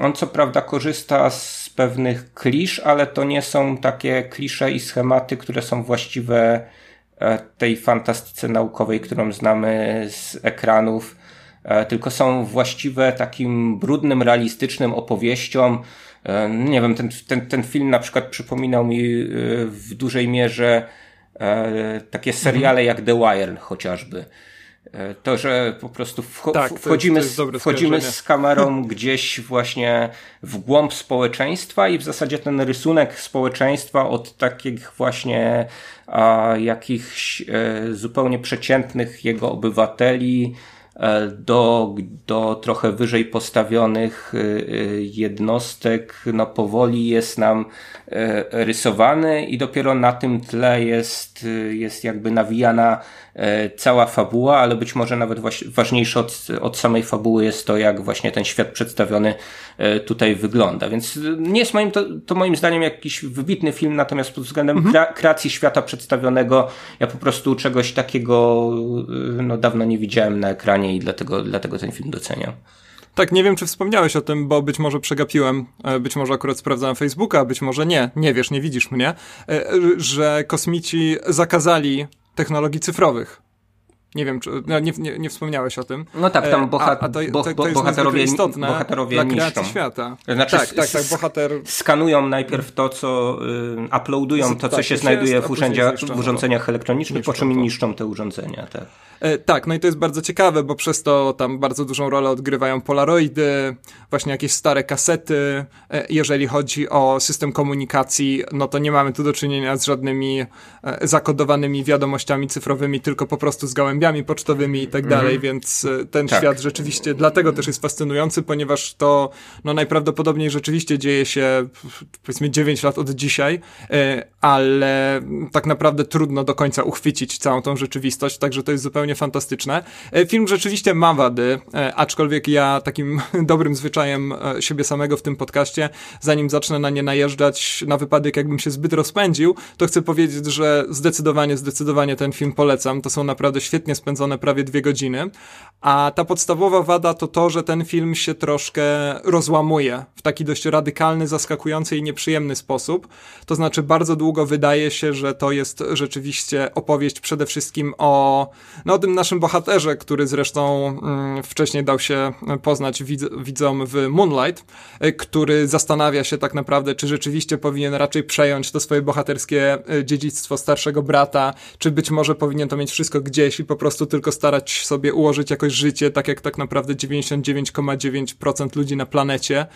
on co prawda korzysta z pewnych klisz, ale to nie są takie klisze i schematy, które są właściwe e, tej fantastyce naukowej, którą znamy z ekranów, e, tylko są właściwe takim brudnym, realistycznym opowieściom. E, nie wiem, ten, ten, ten film na przykład przypominał mi w dużej mierze takie seriale jak The Wire chociażby. E, to, że po prostu wcho tak, wchodzimy, jest, wchodzimy z kamerą gdzieś właśnie w głąb społeczeństwa i w zasadzie ten rysunek społeczeństwa od takich właśnie a, jakichś e, zupełnie przeciętnych jego obywateli E, do, do trochę wyżej postawionych e, e, jednostek, no powoli jest nam rysowany i dopiero na tym tle jest, jest jakby nawijana cała fabuła, ale być może nawet ważniejsze od, od samej fabuły jest to, jak właśnie ten świat przedstawiony tutaj wygląda. Więc nie jest moim, to, to moim zdaniem jakiś wybitny film, natomiast pod względem mhm. kreacji świata przedstawionego, ja po prostu czegoś takiego no, dawno nie widziałem na ekranie i dlatego, dlatego ten film doceniam. Tak, nie wiem, czy wspomniałeś o tym, bo być może przegapiłem, e, być może akurat sprawdzałem Facebooka, być może nie, nie wiesz, nie widzisz mnie, e, że kosmici zakazali technologii cyfrowych. Nie wiem, czy no, nie, nie, nie, wspomniałeś o tym. No tak, tam bohat, a, a to, to, to, to bohaterowie, istotne bohaterowie dla niszczą. świata. Znaczy, tak, tak, tak, bohater... Skanują najpierw to, co y, uploadują, to, co tak, się znajduje jest, w, urzędzia, w urządzeniach elektronicznych, po czym niszczą te urządzenia. Tak. E, tak, no i to jest bardzo ciekawe, bo przez to tam bardzo dużą rolę odgrywają polaroidy, właśnie jakieś stare kasety. E, jeżeli chodzi o system komunikacji, no to nie mamy tu do czynienia z żadnymi e, zakodowanymi wiadomościami cyfrowymi, tylko po prostu z gołębiami pocztowymi i tak mhm. dalej, więc ten tak. świat rzeczywiście dlatego też jest fascynujący, ponieważ to no najprawdopodobniej rzeczywiście dzieje się powiedzmy 9 lat od dzisiaj, ale tak naprawdę trudno do końca uchwycić całą tą rzeczywistość, także to jest zupełnie fantastyczne. E, film rzeczywiście ma wady, e, aczkolwiek ja takim dobrym zwyczajem e, siebie samego w tym podcaście, zanim zacznę na nie najeżdżać na wypadek, jakbym się zbyt rozpędził, to chcę powiedzieć, że zdecydowanie, zdecydowanie ten film polecam. To są naprawdę świetnie spędzone prawie dwie godziny. A ta podstawowa wada to to, że ten film się troszkę rozłamuje w taki dość radykalny, zaskakujący i nieprzyjemny sposób. To znaczy, bardzo długo wydaje się, że to jest rzeczywiście opowieść przede wszystkim o, no, o tym naszym bohaterze, który zresztą mm, wcześniej dał się poznać widz, widzom w Moonlight, y, który zastanawia się tak naprawdę, czy rzeczywiście powinien raczej przejąć to swoje bohaterskie y, dziedzictwo starszego brata, czy być może powinien to mieć wszystko gdzieś i po prostu tylko starać sobie ułożyć jakoś życie, tak jak tak naprawdę 99,9% ludzi na planecie.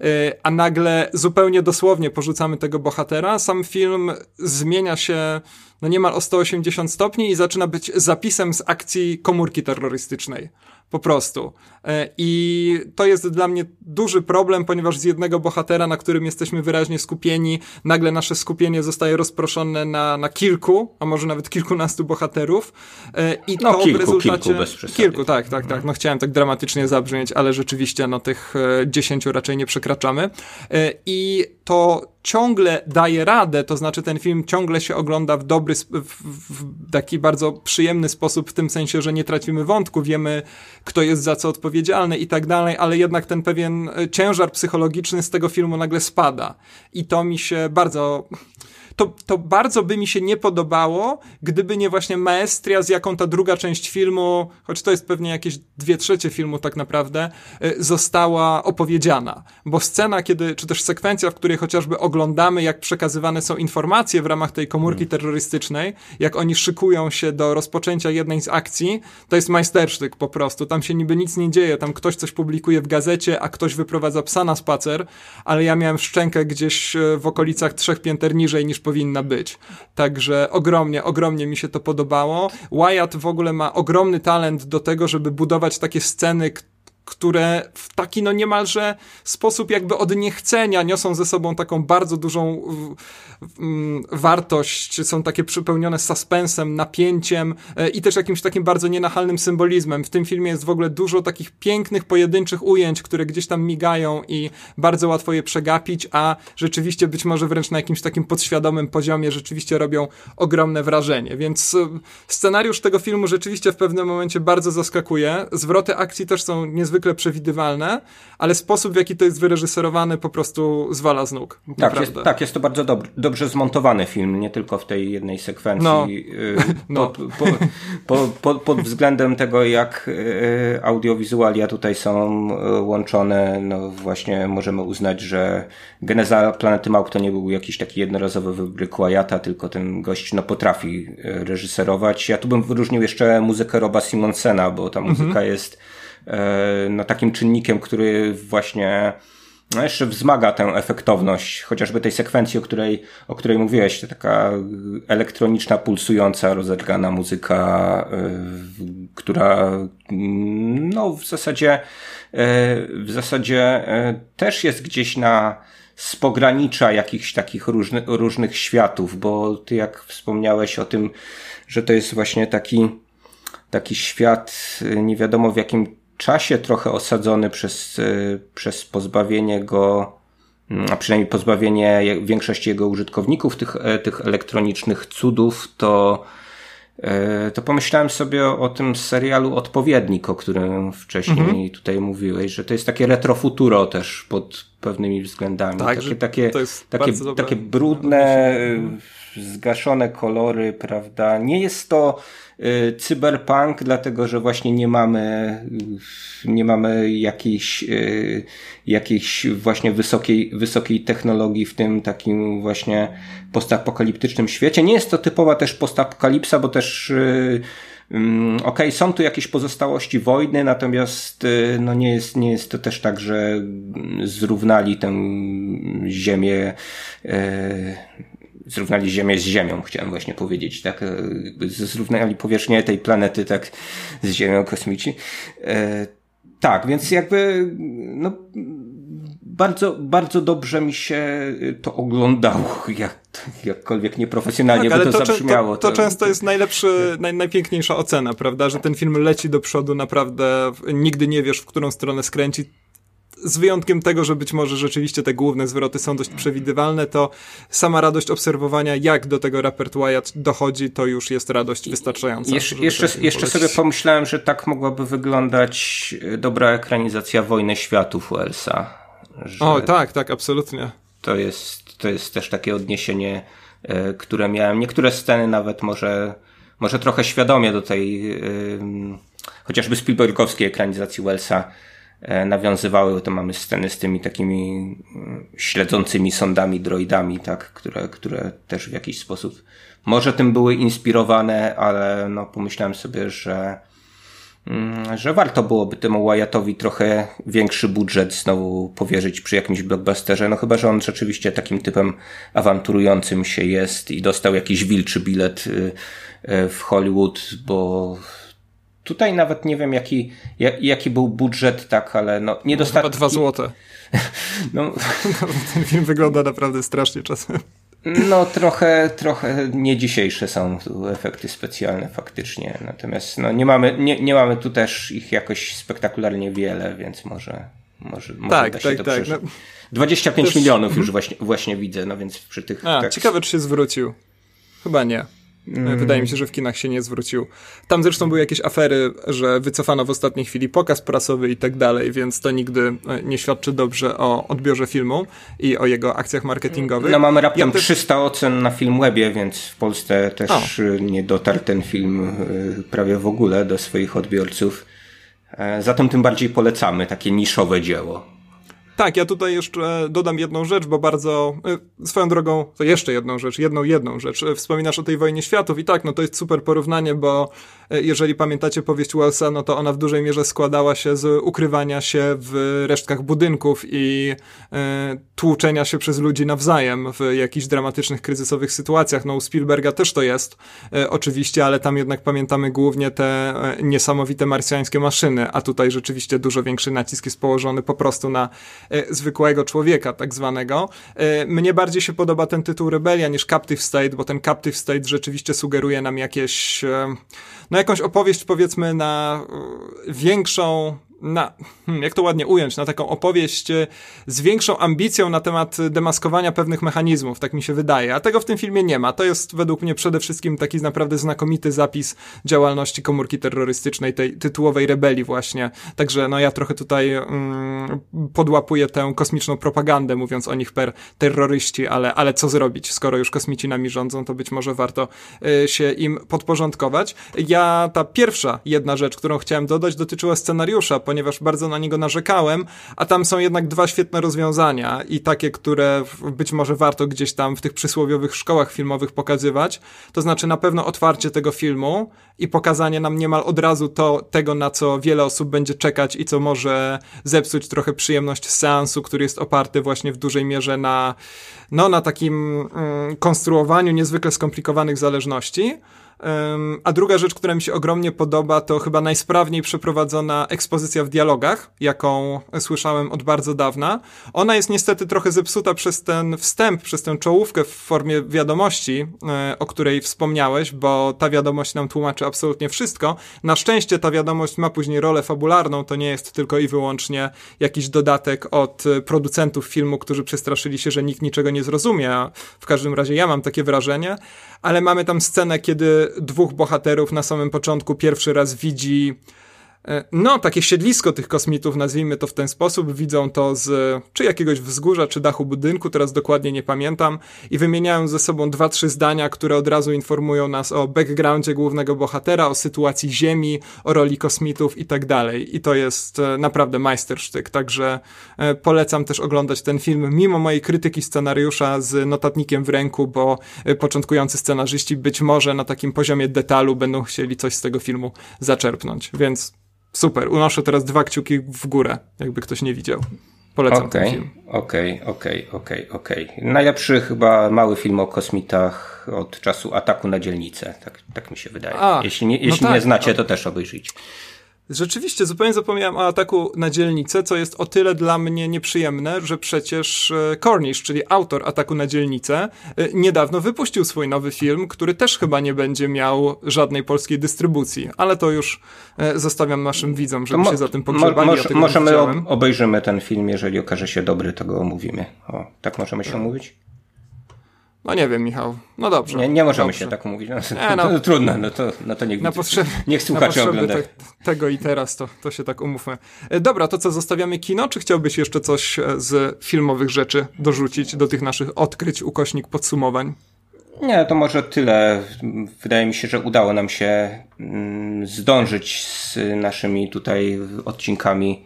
Y, a nagle zupełnie dosłownie porzucamy tego bohatera. Sam film zmienia się no niemal o 180 stopni i zaczyna być zapisem z akcji komórki terrorystycznej. Po prostu. E, I to jest dla mnie duży problem, ponieważ z jednego bohatera, na którym jesteśmy wyraźnie skupieni, nagle nasze skupienie zostaje rozproszone na, na kilku, a może nawet kilkunastu bohaterów. E, I no, to kilku, w rezultacie. Kilku, bez kilku, tak, tak, tak. No chciałem tak dramatycznie zabrzmieć, ale rzeczywiście no tych e, dziesięciu raczej nie przekraczamy. I to ciągle daje radę, to znaczy ten film ciągle się ogląda w dobry, w, w taki bardzo przyjemny sposób, w tym sensie, że nie tracimy wątku, wiemy, kto jest za co odpowiedzialny i tak dalej, ale jednak ten pewien ciężar psychologiczny z tego filmu nagle spada. I to mi się bardzo to, to bardzo by mi się nie podobało, gdyby nie właśnie maestria, z jaką ta druga część filmu, choć to jest pewnie jakieś dwie trzecie filmu tak naprawdę, y, została opowiedziana. Bo scena, kiedy, czy też sekwencja, w której chociażby oglądamy, jak przekazywane są informacje w ramach tej komórki hmm. terrorystycznej, jak oni szykują się do rozpoczęcia jednej z akcji, to jest majstersztyk po prostu. Tam się niby nic nie dzieje, tam ktoś coś publikuje w gazecie, a ktoś wyprowadza psa na spacer, ale ja miałem szczękę gdzieś y, w okolicach trzech pięter niżej niż powinna być. Także ogromnie, ogromnie mi się to podobało. Wyatt w ogóle ma ogromny talent do tego, żeby budować takie sceny, które w taki no niemalże sposób jakby od niechcenia niosą ze sobą taką bardzo dużą wartość, są takie przypełnione suspensem, napięciem e, i też jakimś takim bardzo nienachalnym symbolizmem. W tym filmie jest w ogóle dużo takich pięknych, pojedynczych ujęć, które gdzieś tam migają i bardzo łatwo je przegapić, a rzeczywiście być może wręcz na jakimś takim podświadomym poziomie rzeczywiście robią ogromne wrażenie. Więc e, scenariusz tego filmu rzeczywiście w pewnym momencie bardzo zaskakuje. Zwroty akcji też są niezwykle niezwykle przewidywalne, ale sposób, w jaki to jest wyreżyserowane, po prostu zwala z nóg. Tak, jest, tak jest to bardzo dob dobrze zmontowany film, nie tylko w tej jednej sekwencji. No. Y, no. Pod, po, po, po, pod względem tego, jak y, audiowizualia tutaj są y, łączone, no właśnie możemy uznać, że geneza Planety Małp to nie był jakiś taki jednorazowy wybryk Wyata, tylko ten gość no, potrafi reżyserować. Ja tu bym wyróżnił jeszcze muzykę Roba Simonsena, bo ta muzyka mhm. jest E, no, takim czynnikiem, który właśnie no, jeszcze wzmaga tę efektowność, chociażby tej sekwencji, o której, o której mówiłeś, taka elektroniczna, pulsująca, rozedrgana muzyka, y, która no, w zasadzie, y, w zasadzie też jest gdzieś na z pogranicza jakichś takich różny, różnych światów, bo ty jak wspomniałeś o tym, że to jest właśnie taki, taki świat nie wiadomo w jakim czasie trochę osadzony przez, e, przez pozbawienie go, mm, a przynajmniej pozbawienie większości jego użytkowników tych, e, tych elektronicznych cudów, to, e, to pomyślałem sobie o, o tym serialu Odpowiednik, o którym wcześniej mhm. tutaj mówiłeś, że to jest takie retrofuturo też pod pewnymi względami. Tak, takie, takie, takie, takie brudne, zgaszone kolory, prawda? Nie jest to Y, cyberpunk, dlatego że właśnie nie mamy, nie mamy jakiejś, y, jakiejś właśnie wysokiej, wysokiej technologii w tym takim właśnie postapokaliptycznym świecie. Nie jest to typowa też postapokalipsa, bo też y, mm, Okej, okay, są tu jakieś pozostałości wojny, natomiast no nie, jest, nie jest to też tak, że zrównali tę ziemię zrównali Ziemię z Ziemią, chciałem właśnie powiedzieć, tak? E, zrównali powierzchnię tej planety, tak, z Ziemią kosmici. E, tak, więc jakby, no, bardzo, bardzo dobrze mi się to oglądało, jak, jakkolwiek nieprofesjonalnie tak, by to, to zabrzmiało. To, to, to, często jest najlepszy, naj, najpiękniejsza ocena, prawda, że ten film leci do przodu naprawdę, nigdy nie wiesz, w którą stronę skręci, z wyjątkiem tego, że być może rzeczywiście te główne zwroty są dość przewidywalne, to sama radość obserwowania, jak do tego Rapert Wyatt dochodzi, to już jest radość wystarczająca. Jesz jeszcze jeszcze sobie pomyślałem, że tak mogłaby wyglądać e, dobra ekranizacja Wojny Światów Wellsa. O, tak, tak, absolutnie. To jest, to jest też takie odniesienie, e, które miałem. Niektóre sceny nawet może, może trochę świadomie do tej chociażby Spielbergowskiej ekranizacji Wellsa E, nawiązywały, to mamy sceny z tymi takimi mm, śledzącymi sądami, droidami, tak, które, które też w jakiś sposób może tym były inspirowane, ale no pomyślałem sobie, że mm, że warto byłoby temu Wyattowi trochę większy budżet znowu powierzyć przy jakimś blockbusterze, no chyba, że on rzeczywiście takim typem awanturującym się jest i dostał jakiś wilczy bilet y, y, w Hollywood, bo Tutaj nawet nie wiem, jaki, jaki był budżet, tak, ale no, niedostatki. Chyba dwa złote. no. Ten film wygląda naprawdę strasznie czasem. No, trochę, trochę nie dzisiejsze są tu efekty specjalne faktycznie. Natomiast no, nie, mamy, nie, nie mamy tu też ich jakoś spektakularnie wiele, więc może, może, może tak, da się tak, to tak. No, 25 też... milionów już mhm. właśnie, właśnie widzę, no więc przy tych... A, tak... Ciekawe, czy się zwrócił. Chyba nie. Mm. Wydaje mi się, że w kinach się nie zwrócił. Tam zresztą były jakieś afery, że wycofano w ostatniej chwili pokaz prasowy i tak dalej, więc to nigdy e, nie świadczy dobrze o odbiorze filmu i o jego akcjach marketingowych. No mamy raptem ja 300 ocen na Filmwebie, więc w Polsce też o. nie dotarł ten film e, prawie w ogóle do swoich odbiorców. E, zatem tym bardziej polecamy takie niszowe dzieło. Tak, ja tutaj jeszcze dodam jedną rzecz, bo bardzo, y, swoją drogą, to jeszcze jedną rzecz, jedną, jedną rzecz. Y, wspominasz o tej wojnie światów i tak, no to jest super porównanie, bo y, jeżeli pamiętacie powieść Wellsa, no to ona w dużej mierze składała się z ukrywania się w resztkach budynków i tłuczenia się przez ludzi nawzajem w jakichś dramatycznych, kryzysowych sytuacjach. No u Spielberga też to jest, oczywiście, ale tam jednak pamiętamy głównie te niesamowite marsjańskie maszyny, a tutaj rzeczywiście dużo większy nacisk jest położony po prostu na zwykłego człowieka, tak zwanego. E, mnie bardziej się podoba ten tytuł Rebelia niż Captive State, bo ten Captive State rzeczywiście sugeruje nam jakieś, e, no jakąś opowieść powiedzmy na większą na, jak to ładnie ująć, na taką opowieść e, z większą ambicją na temat demaskowania pewnych mechanizmów, tak mi się wydaje. A tego w tym filmie nie ma. To jest według mnie przede wszystkim taki naprawdę znakomity zapis działalności komórki terrorystycznej, tej tytułowej rebelii właśnie. Także no ja trochę tutaj mm, podłapuję tę kosmiczną propagandę, mówiąc o nich per terroryści, ale, ale co zrobić, skoro już kosmici nami rządzą, to być może warto y, się im podporządkować. Ja, ta pierwsza jedna rzecz, którą chciałem dodać, dotyczyła scenariusza, ponieważ bardzo na niego narzekałem, a tam są jednak dwa świetne rozwiązania i takie, które być może warto gdzieś tam w tych przysłowiowych szkołach filmowych pokazywać. To znaczy na pewno otwarcie tego filmu i pokazanie nam niemal od razu to, tego, na co wiele osób będzie czekać i co może zepsuć trochę przyjemność seansu, który jest oparty właśnie w dużej mierze na, no, na takim mm, konstruowaniu niezwykle skomplikowanych zależności. A druga rzecz, która mi się ogromnie podoba, to chyba najsprawniej przeprowadzona ekspozycja w dialogach, jaką słyszałem od bardzo dawna. Ona jest niestety trochę zepsuta przez ten wstęp, przez tę czołówkę w formie wiadomości, e, o której wspomniałeś, bo ta wiadomość nam tłumaczy absolutnie wszystko. Na szczęście ta wiadomość ma później rolę fabularną, to nie jest tylko i wyłącznie jakiś dodatek od producentów filmu, którzy przestraszyli się, że nikt niczego nie zrozumie, w każdym razie ja mam takie wrażenie, ale mamy tam scenę, kiedy dwóch bohaterów na samym początku pierwszy raz widzi no, takie siedlisko tych kosmitów, nazwijmy to w ten sposób, widzą to z czy jakiegoś wzgórza, czy dachu budynku, teraz dokładnie nie pamiętam, i wymieniają ze sobą dwa, trzy zdania, które od razu informują nas o backgroundzie głównego bohatera, o sytuacji Ziemi, o roli kosmitów i tak dalej. I to jest e, naprawdę majstersztyk, także e, polecam też oglądać ten film, mimo mojej krytyki scenariusza z notatnikiem w ręku, bo początkujący scenarzyści być może na takim poziomie detalu będą chcieli coś z tego filmu zaczerpnąć, więc Super, unoszę teraz dwa kciuki w górę, jakby ktoś nie widział. Polecam okay, ten film. Okej, okay, okej, okay, okej, okej. Najlepszy chyba mały film o kosmitach od czasu ataku na dzielnicę, tak, tak mi się wydaje. A, jeśli nie, jeśli no tak, nie znacie, to też obejrzyjcie. Rzeczywiście, zupełnie zapomniałem o ataku na dzielnicę, co jest o tyle dla mnie nieprzyjemne, że przecież e, Cornish, czyli autor ataku na dzielnicę, e, niedawno wypuścił swój nowy film, który też chyba nie będzie miał żadnej polskiej dystrybucji, ale to już e, zostawiam naszym widzom, żeby się za tym pogrzebali. Mo, mo, możemy obejrzymy ten film, jeżeli okaże się dobry, to go omówimy. O, tak możemy się omówić? No nie wiem, Michał. No dobrze. Nie, nie możemy dobrze. się tak umówić. No, nie, no, no, trudno, no to, no to niech, na potrzeby, niech słuchacze oglądają. Te, tego i teraz to, to się tak umówmy. E, dobra, to co, zostawiamy kino, czy chciałbyś jeszcze coś e, z filmowych rzeczy dorzucić do tych naszych odkryć, ukośnik podsumowań? Nie, to może tyle. Wydaje mi się, że udało nam się mm, zdążyć z naszymi tutaj odcinkami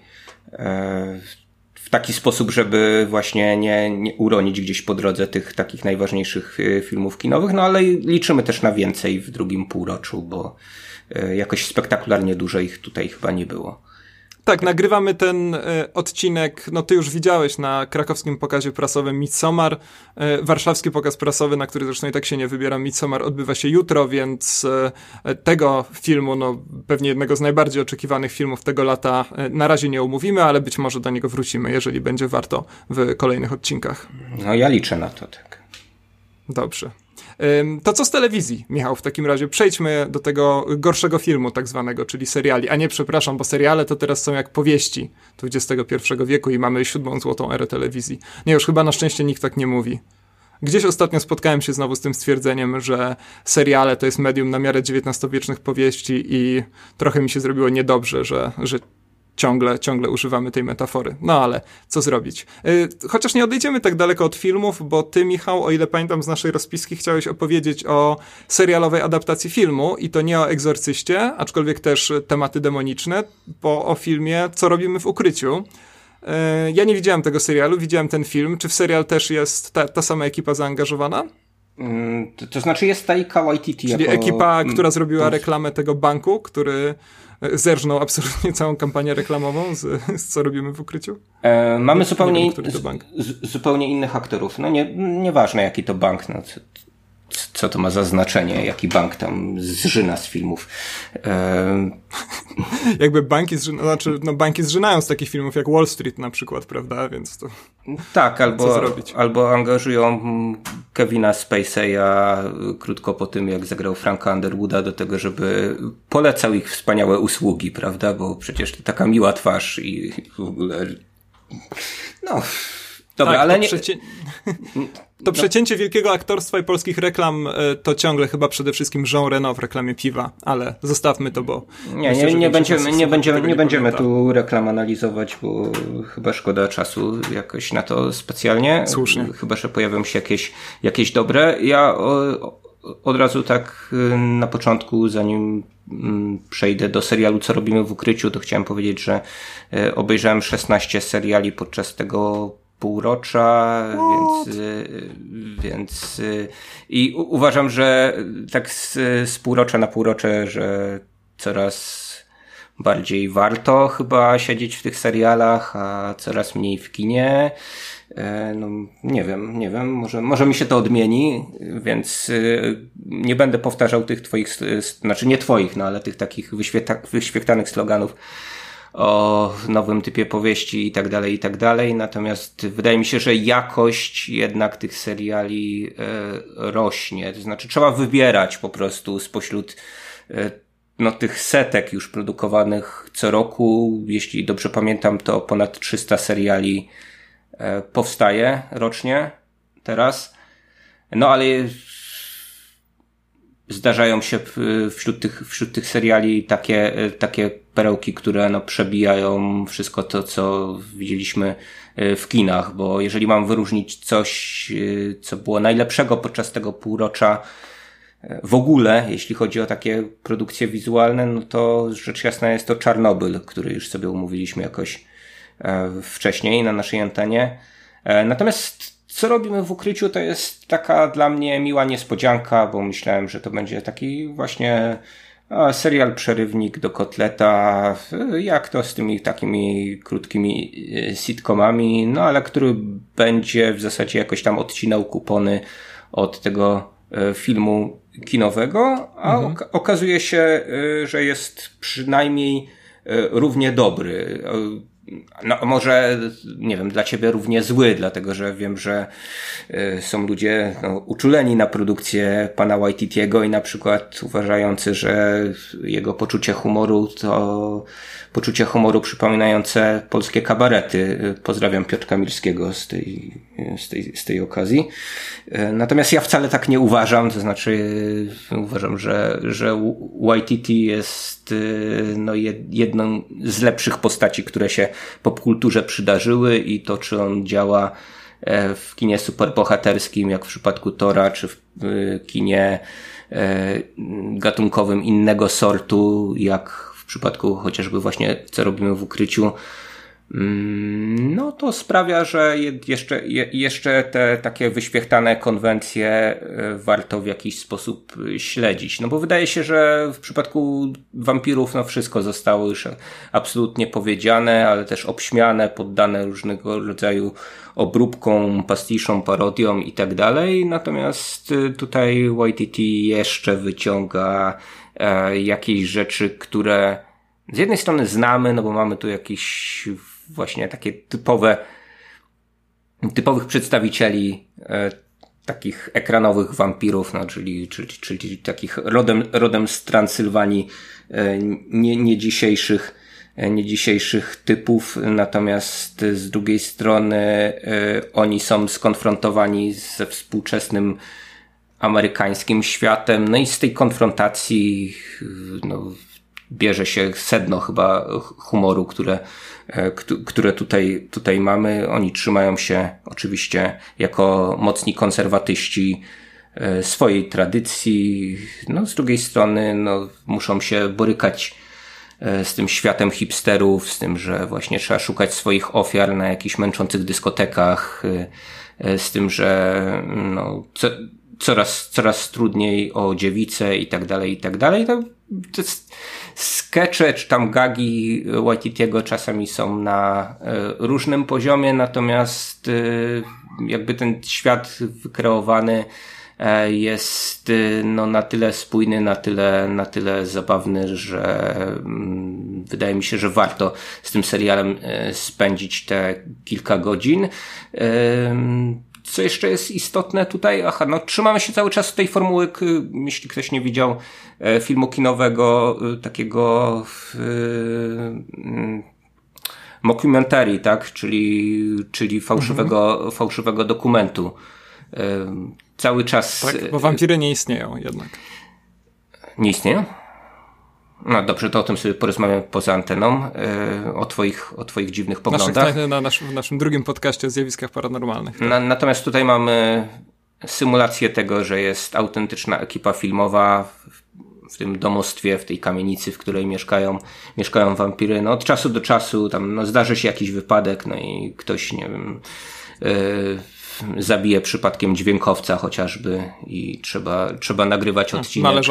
e, w taki sposób, żeby właśnie nie, nie uronić gdzieś po drodze tych takich najważniejszych y, filmów kinowych, no ale liczymy też na więcej w drugim półroczu, bo y, jakoś spektakularnie dużo ich tutaj chyba nie było. Tak, nagrywamy ten e, odcinek, no ty już widziałeś na krakowskim pokazie prasowym Midsommar. E, warszawski pokaz prasowy, na który zresztą i tak się nie wybieram, Midsommar odbywa się jutro, więc e, tego filmu, no pewnie jednego z najbardziej oczekiwanych filmów tego lata na razie nie umówimy, ale być może do niego wrócimy, jeżeli będzie warto w kolejnych odcinkach. No ja liczę na to, tak. Dobrze. To co z telewizji, Michał, w takim razie przejdźmy do tego gorszego filmu tak zwanego, czyli seriali. A nie, przepraszam, bo seriale to teraz są jak powieści XXI wieku i mamy siódmą złotą erę telewizji. Nie, już chyba na szczęście nikt tak nie mówi. Gdzieś ostatnio spotkałem się znowu z tym stwierdzeniem, że seriale to jest medium na miarę XIX-wiecznych powieści i trochę mi się zrobiło niedobrze, że, że ciągle, ciągle używamy tej metafory. No ale co zrobić? Y, chociaż nie odejdziemy tak daleko od filmów, bo ty, Michał, o ile pamiętam z naszej rozpiski, chciałeś opowiedzieć o serialowej adaptacji filmu i to nie o egzorcyście, aczkolwiek też tematy demoniczne, bo o filmie Co robimy w ukryciu. Y, ja nie widziałem tego serialu, widziałem ten film. Czy w serial też jest ta, ta sama ekipa zaangażowana? Mm, to, to, znaczy jest Taika Waititi Czyli jako... ekipa, która zrobiła reklamę tego banku, który zerżnął absolutnie całą kampanię reklamową z, z co robimy w ukryciu? E, mamy zupełnie, wiem, z, zupełnie innych aktorów. No nie, nieważne jaki to bank, no, co, to ma za znaczenie, jaki bank tam zżyna z filmów. E, jakby banki, zżyna, znaczy, no banki zżynają z takich filmów jak Wall Street na przykład, prawda, więc to Tak, albo, albo angażują Kevina Spacey'a krótko po tym, jak zagrał Franka Underwooda do tego, żeby polecał ich wspaniałe usługi, prawda, bo przecież to taka miła twarz i w ogóle no... Dobra, tak, ale nie... Przecie... To no. przecięcie wielkiego aktorstwa i polskich reklam e, to ciągle chyba przede wszystkim Jean Reno w reklamie piwa, ale zostawmy to, bo... Nie, myślę, nie, nie, będziemy, nie będziemy, nie, nie będziemy tu reklam analizować, bo chyba szkoda czasu jakoś na to specjalnie. Słusznie. Chyba, że pojawią się jakieś, jakieś dobre. Ja o, od razu tak y, na początku, zanim mm, przejdę do serialu, co robimy w ukryciu, to chciałem powiedzieć, że y, obejrzałem 16 seriali podczas tego półrocza, więc, y, więc i uważam, że tak z, z półrocza na półrocze, że coraz bardziej warto chyba siedzieć w tych serialach, a coraz mniej w kinie. E, no, nie wiem, nie wiem, może, może mi się to odmieni, więc y, nie będę powtarzał tych twoich, znaczy nie twoich, no ale tych takich wyświetlanych sloganów o nowym typie powieści i tak dalej, i tak dalej. Natomiast wydaje mi się, że jakość jednak tych seriali e, rośnie. To znaczy trzeba wybierać po prostu spośród e, no, tych setek już produkowanych co roku. Jeśli dobrze pamiętam, to ponad 300 seriali e, powstaje rocznie teraz. No ale zdarzają się wśród tych, wśród tych seriali takie, takie perełki, które no, przebijają wszystko to, co widzieliśmy e, w kinach, bo jeżeli mam wyróżnić coś, e, co było najlepszego podczas tego półrocza, e, w ogóle, jeśli chodzi o takie produkcje wizualne, no to rzecz jasna jest to Czarnobyl, który już sobie umówiliśmy jakoś wcześniej na naszej antenie. Natomiast co robimy w ukryciu, to jest taka dla mnie miła niespodzianka, bo myślałem, że to będzie taki właśnie serial przerywnik do kotleta, jak to z tymi takimi krótkimi e, sitcomami, no ale który będzie w zasadzie jakoś tam odcinał kupony od tego e, filmu kinowego, a mhm. okazuje się, e, że jest przynajmniej równie dobry no, może, nie wiem, dla ciebie równie zły, dlatego że wiem, że y, są ludzie no, uczuleni na produkcję pana Waititiego i na przykład uważający, że jego poczucie humoru to poczucie humoru przypominające polskie kabarety. Pozdrawiam Piotrka Milskiego z tej, z tej, z tej okazji. Natomiast ja wcale tak nie uważam, to znaczy uważam, że, że YTT jest no, jedną z lepszych postaci, które się popkulturze przydarzyły i to, czy on działa e, w kinie superbohaterskim, jak w przypadku Tora, czy w kinie e, gatunkowym innego sortu, jak w przypadku chociażby właśnie co robimy w ukryciu, mm, no to sprawia, że jeszcze, jeszcze te takie wyświechtane konwencje e, warto w jakiś sposób śledzić. No bo wydaje się, że w przypadku wampirów no wszystko zostało już absolutnie powiedziane, ale też obśmiane, poddane różnego rodzaju obróbką, pastiszą, parodią i tak dalej. Natomiast e, tutaj YTT jeszcze wyciąga E, jakieś rzeczy, które z jednej strony znamy, no bo mamy tu jakieś właśnie takie typowe, typowych przedstawicieli e, takich ekranowych wampirów, no, czyli, czyli, czyli takich rodem, rodem z Transylwanii, e, nie, nie dzisiejszych, nie dzisiejszych typów, natomiast z drugiej strony oni są skonfrontowani ze współczesnym amerykańskim światem. No i z tej konfrontacji no, bierze się sedno chyba humoru, które, e, które tutaj, tutaj mamy. Oni trzymają się oczywiście jako mocni konserwatyści e, swojej tradycji. No, z drugiej strony no, muszą się borykać e, z tym światem hipsterów, z tym, że właśnie trzeba szukać swoich ofiar na jakichś męczących dyskotekach, z tym, że no, co, coraz, coraz trudniej o dziewicę i tak dalej, i tak dalej. To, skecze czy tam gagi Waititiego czasami są na e, różnym poziomie, natomiast e, jakby ten świat wykreowany e, jest no, na tyle spójny, na tyle, na tyle zabawny, że mm, wydaje mi się, że warto z tym serialem spędzić te kilka godzin. Co jeszcze jest istotne tutaj? Aha, no trzymamy się cały czas tej formuły, jeśli ktoś nie widział e, filmu kinowego, takiego mockumentary, tak? Czyli, czyli fałszywego, mhm. fałszywego dokumentu. Cały czas. Tak, bo wampiry nie istnieją jednak. Nie istnieją? No dobrze, to o tym sobie porozmawiamy poza anteną, o, twoich, o twoich dziwnych poglądach. Naszych, na naszym, w naszym drugim podcaście o zjawiskach paranormalnych. Tak? Na, natomiast tutaj mamy symulację tego, że jest autentyczna ekipa filmowa w tym domostwie, w tej kamienicy, w której mieszkają, mieszkają wampiry. No od czasu do czasu tam no, zdarzy się jakiś wypadek, no i ktoś, nie wiem, yy, zabije przypadkiem dźwiękowca chociażby i trzeba, trzeba nagrywać odcinek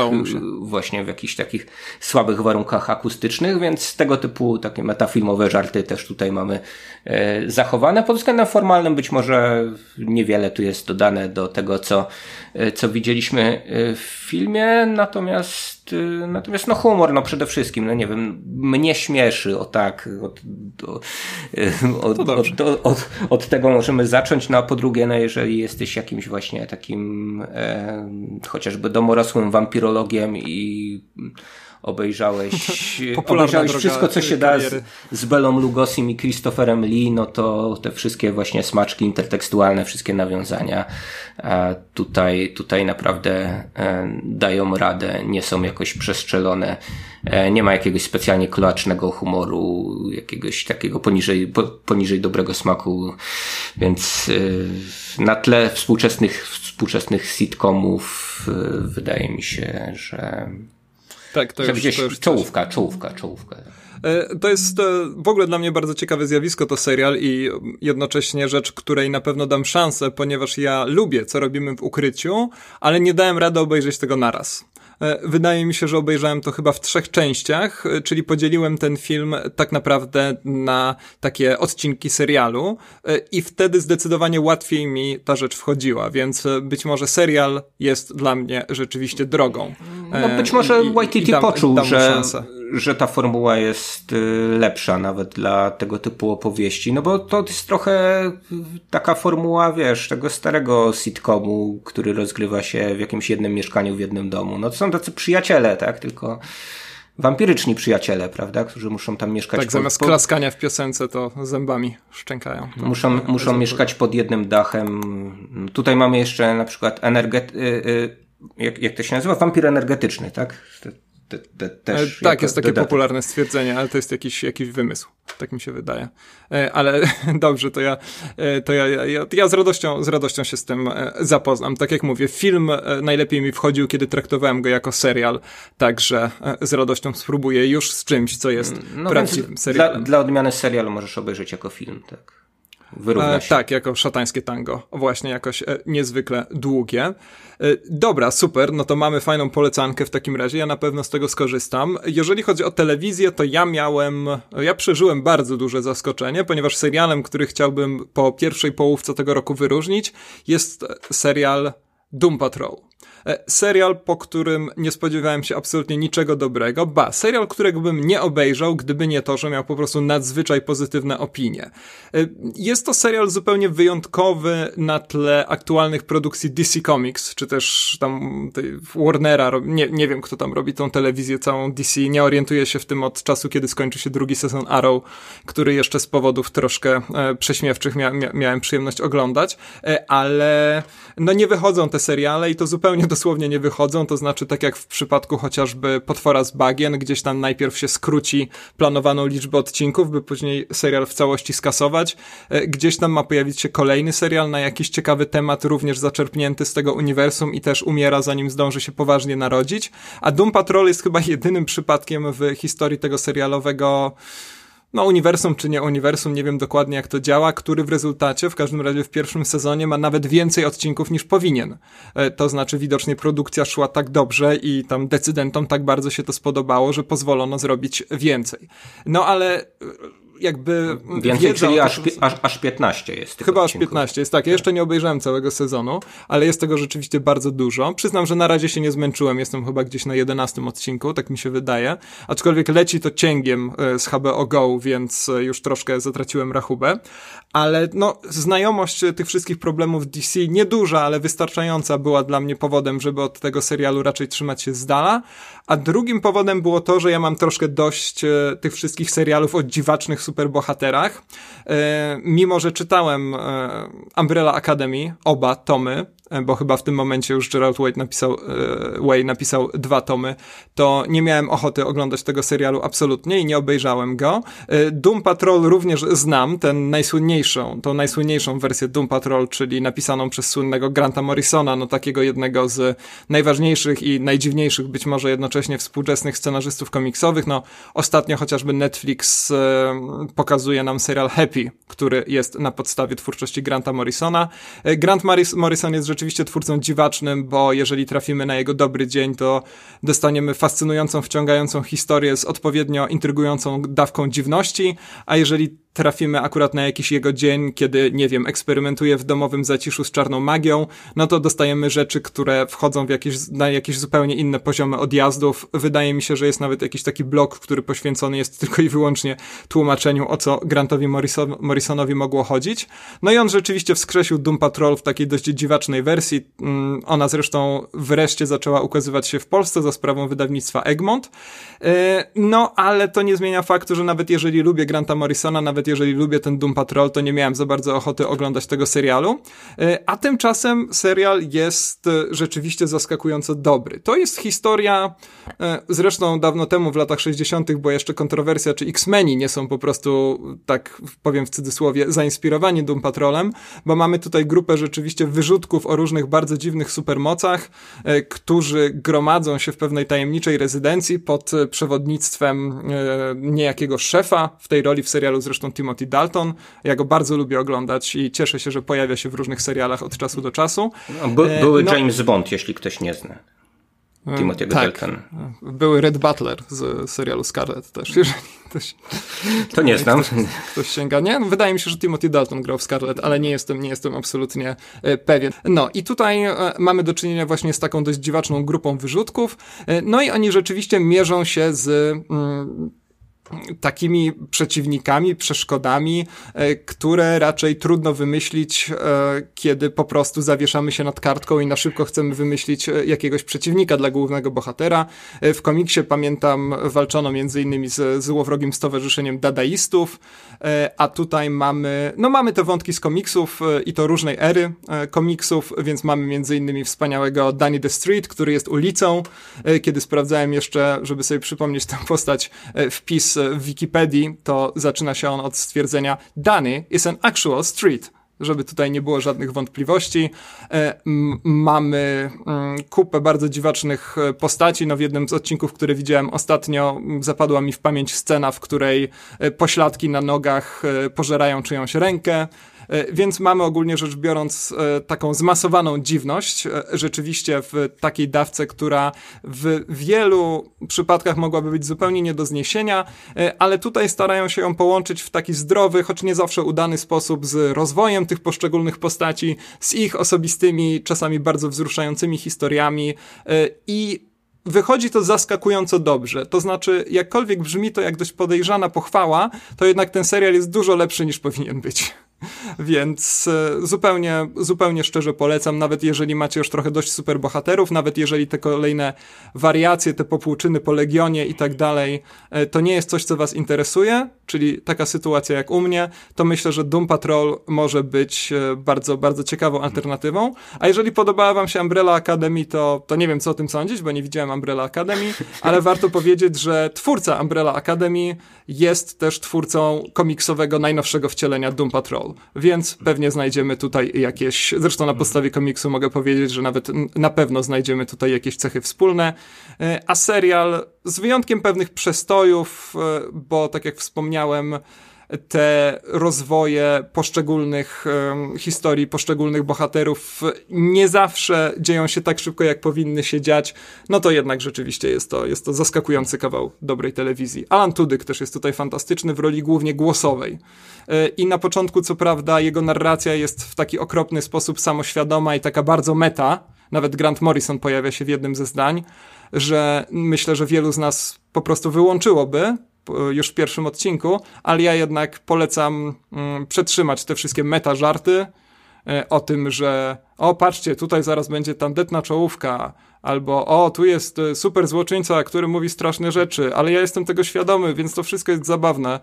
właśnie w jakichś takich słabych warunkach akustycznych, więc tego typu takie metafilmowe żarty też tutaj mamy e, zachowane. Pod względem formalnym być może niewiele tu jest dodane do tego, co, e, co widzieliśmy e, w filmie, natomiast natomiast no humor, no przede wszystkim, no nie wiem, mnie śmieszy, o tak, od, od, od, od, od tego możemy zacząć, no a po drugie, no jeżeli jesteś jakimś właśnie takim e, chociażby domorosłym wampirologiem i obejrzałeś, obejrzałeś wszystko, co się da z, z Belą Lugosim i Christopherem Lee, no to te wszystkie właśnie smaczki intertekstualne, wszystkie nawiązania e, tutaj, tutaj naprawdę e, dają radę, nie są jakoś przestrzelone, e, nie ma jakiegoś specjalnie kloacznego humoru, jakiegoś takiego poniżej, po, poniżej dobrego smaku, więc na tle współczesnych, współczesnych sitcomów wydaje mi się, że tak, to już, gdzieś to już czołówka, czołówka, czołówka. E, to jest e, w ogóle dla mnie bardzo ciekawe zjawisko to serial i jednocześnie rzecz, której na pewno dam szansę, ponieważ ja lubię, co robimy w ukryciu, ale nie dałem rady obejrzeć tego naraz. E, wydaje mi się, że obejrzałem to chyba w trzech częściach, e, czyli podzieliłem ten film tak naprawdę na takie odcinki serialu e, i wtedy zdecydowanie łatwiej mi ta rzecz wchodziła, więc być może serial jest dla mnie rzeczywiście drogą. No być może YTT poczuł, że, że ta formuła jest y, lepsza nawet dla tego typu opowieści, no bo to jest trochę taka formuła, wiesz, tego starego sitcomu, który rozgrywa się w jakimś jednym mieszkaniu w jednym domu. No to są tacy przyjaciele, tak, tylko wampiryczni przyjaciele, prawda, którzy muszą tam mieszkać. Tak, pod, zamiast pod... klaskania w piosence to zębami szczękają. Muszą, muszą mieszkać pod jednym dachem. Tutaj mamy jeszcze na przykład energet... Y, y, jak, jak to się nazywa? Wampir energetyczny, tak? Te, te, też. Tak, jest takie dodatek. popularne stwierdzenie, ale to jest jakiś, jakiś wymysł. Tak mi się wydaje. E, ale dobrze, to ja, e, to ja, ja, ja z, radością, z radością się z tym e, zapoznam. Tak jak mówię, film najlepiej mi wchodził, kiedy traktowałem go jako serial, także z radością spróbuję już z czymś, co jest no prawdziwym serialem. Dla, dla odmiany serialu możesz obejrzeć jako film, tak. E, tak, jako szatańskie tango. Właśnie jakoś e, niezwykle długie. E, dobra, super, no to mamy fajną polecankę w takim razie, ja na pewno z tego skorzystam. Jeżeli chodzi o telewizję, to ja miałem, ja przeżyłem bardzo duże zaskoczenie, ponieważ serialem, który chciałbym po pierwszej połówce tego roku wyróżnić, jest serial Doom Patrol. E, serial, po którym nie spodziewałem się absolutnie niczego dobrego. Ba, serial, którego bym nie obejrzał, gdyby nie to, że miał po prostu nadzwyczaj pozytywne opinie. E, jest to serial zupełnie wyjątkowy na tle aktualnych produkcji DC Comics, czy też tam Warnera, nie, nie wiem kto tam robi tą telewizję całą DC, nie orientuję się w tym od czasu, kiedy skończy się drugi sezon Arrow, który jeszcze z powodów troszkę e, prześmiewczych mia, mia, miałem przyjemność oglądać, ale no nie wychodzą te seriale i to zupełnie dosłownie nie wychodzą, to znaczy tak jak w przypadku chociażby Potwora z Bagien, gdzieś tam najpierw się skróci planowaną liczbę odcinków, by później serial w całości skasować, e, gdzieś tam ma pojawić się kolejny serial na jakiś ciekawy temat, również zaczerpnięty z tego uniwersum i też umiera zanim zdąży się poważnie narodzić, a Doom Patrol jest chyba jedynym przypadkiem w historii tego serialowego no uniwersum czy nie uniwersum, nie wiem dokładnie jak to działa, który w rezultacie, w każdym razie w pierwszym sezonie ma nawet więcej odcinków niż powinien. E, to znaczy widocznie produkcja szła tak dobrze i tam decydentom tak bardzo się to spodobało, że pozwolono zrobić więcej. No ale jakby. Więcej, czyli aż, aż, aż 15 jest. Chyba aż 15 jest, tak. Ja jeszcze nie obejrzałem całego sezonu, ale jest tego rzeczywiście bardzo dużo. Przyznam, że na razie się nie zmęczyłem, jestem chyba gdzieś na 11 odcinku, tak mi się wydaje. Aczkolwiek leci to cięgiem e, z HBO Go, więc e, już troszkę zatraciłem rachubę. Ale no, znajomość tych wszystkich problemów DC, nieduża, ale wystarczająca była dla mnie powodem, żeby od tego serialu raczej trzymać się z dala. A drugim powodem było to, że ja mam troszkę dość e, tych wszystkich serialów o dziwacznych superbohaterach. E, mimo, że czytałem e, Umbrella Academy, oba tomy, bo chyba w tym momencie już Gerald Way napisał, e, Way napisał dwa tomy, to nie miałem ochoty oglądać tego serialu absolutnie i nie obejrzałem go. E, Doom Patrol również znam, ten najsłynniejszą, tą najsłynniejszą wersję Doom Patrol, czyli napisaną przez słynnego Granta Morrisona, no takiego jednego z najważniejszych i najdziwniejszych być może jednocześnie współczesnych scenarzystów komiksowych. No ostatnio chociażby Netflix pokazuje nam serial Happy, który jest na podstawie twórczości Granta Morrisona. Grant Morrison jest rzeczywiście twórcą dziwacznym, bo jeżeli trafimy na jego dobry dzień, to dostaniemy fascynującą, wciągającą historię z odpowiednio intrygującą dawką dziwności, a jeżeli trafimy akurat na jakiś jego dzień, kiedy, nie wiem, eksperymentuje w domowym zaciszu z czarną magią, no to dostajemy rzeczy, które wchodzą w jakieś, na jakieś zupełnie inne poziomy odjazdów. Wydaje mi się, że jest nawet jakiś taki blok, który poświęcony jest tylko i wyłącznie tłumaczeniu, o co Grantowi Morrison, Morrisonowi mogło chodzić. No i on rzeczywiście wskrzesił Doom Patrol w takiej dość dziwacznej wersji. Mm, ona zresztą wreszcie zaczęła ukazywać się w Polsce za sprawą wydawnictwa Egmont. E, no, ale to nie zmienia faktu, że nawet jeżeli lubię Granta Morrisona, nawet jeżeli lubię ten Doom Patrol, to nie miałem za bardzo ochoty oglądać tego serialu. E, a tymczasem serial jest e, rzeczywiście zaskakująco dobry. To jest historia, zresztą dawno temu, w latach 60., bo jeszcze kontrowersja, czy X-Meni nie są po prostu, tak powiem w cudzysłowie, zainspirowani Doom Patrolem, bo mamy tutaj grupę rzeczywiście wyrzutków o różnych bardzo dziwnych supermocach, którzy gromadzą się w pewnej tajemniczej rezydencji pod przewodnictwem e, niejakiego szefa, w tej roli w serialu zresztą Timothy Dalton. Ja go bardzo lubię oglądać i cieszę się, że pojawia się w różnych serialach od czasu do czasu. No, by, e, były no, James Bond, jeśli ktoś nie zna. E, Timothy'ego tak. Dalton. Były Red Butler z serialu Scarlet też, jeżeli ktoś... To nie znam. Ktoś, ktoś sięga. Nie? No, wydaje mi się, że Timothy Dalton grał w Scarlet, ale nie jestem, nie jestem absolutnie pewien. No i tutaj mamy do czynienia właśnie z taką dość dziwaczną grupą wyrzutków. No i oni rzeczywiście mierzą się z... Mm, takimi przeciwnikami, przeszkodami, e, które raczej trudno wymyślić, e, kiedy po prostu zawieszamy się nad kartką i na szybko chcemy wymyślić e, jakiegoś przeciwnika dla głównego bohatera. W komiksie pamiętam walczono innymi z złowrogim stowarzyszeniem dadaistów, a tutaj mamy, no mamy te wątki z komiksów i to różnej ery komiksów, więc mamy innymi wspaniałego Danny the Street, który jest ulicą. Kiedy sprawdzałem jeszcze, żeby sobie przypomnieć tę postać, wpis w Wikipedii, to zaczyna się on od stwierdzenia Danny is an actual street żeby tutaj nie było żadnych wątpliwości. E, mamy mm, kupę bardzo dziwacznych e, postaci. No w jednym z odcinków, które widziałem ostatnio, zapadła mi w pamięć scena, w której e, pośladki na nogach pożerają czyjąś rękę. E, więc mamy ogólnie rzecz biorąc e, taką zmasowaną dziwność, e, rzeczywiście w takiej dawce, która w wielu przypadkach mogłaby być zupełnie nie do zniesienia, ale tutaj starają się ją połączyć w taki zdrowy, choć nie zawsze udany sposób z rozwojem tych poszczególnych postaci, z ich osobistymi, czasami bardzo wzruszającymi historiami i wychodzi to zaskakująco dobrze. To znaczy, jakkolwiek brzmi to jak dość podejrzana pochwała, to jednak ten serial jest dużo lepszy niż powinien być. Więc e, zupełnie, zupełnie szczerze polecam, nawet jeżeli macie już trochę dość superbohaterów, nawet jeżeli te kolejne wariacje, te popłuczyny po Legionie i tak dalej, e, to nie jest coś, co was interesuje, czyli taka sytuacja jak u mnie, to myślę, że Doom Patrol może być e, bardzo, bardzo ciekawą alternatywą. A jeżeli podobała wam się Umbrella Academy, to, to nie wiem, co o tym sądzić, bo nie widziałem Umbrella Academy, ale warto powiedzieć, że twórca Umbrella Academy jest też twórcą komiksowego najnowszego wcielenia Doom Patrol więc pewnie znajdziemy tutaj jakieś, zresztą na podstawie komiksu mogę powiedzieć, że nawet na pewno znajdziemy tutaj jakieś cechy wspólne, e, a serial z wyjątkiem pewnych przestojów, e, bo tak jak wspomniałem, te rozwoje poszczególnych um, historii, poszczególnych bohaterów nie zawsze dzieją się tak szybko, jak powinny się dziać, no to jednak rzeczywiście jest to, jest to zaskakujący kawał dobrej telewizji. Alan Tudyk też jest tutaj fantastyczny w roli głównie głosowej. E, I na początku, co prawda, jego narracja jest w taki okropny sposób samoświadoma i taka bardzo meta. Nawet Grant Morrison pojawia się w jednym ze zdań, że myślę, że wielu z nas po prostu wyłączyłoby już w pierwszym odcinku, ale ja jednak polecam mm, przetrzymać te wszystkie meta żarty e, o tym, że o patrzcie, tutaj zaraz będzie tandetna czołówka, albo o tu jest e, super złoczyńca, który mówi straszne rzeczy, ale ja jestem tego świadomy, więc to wszystko jest zabawne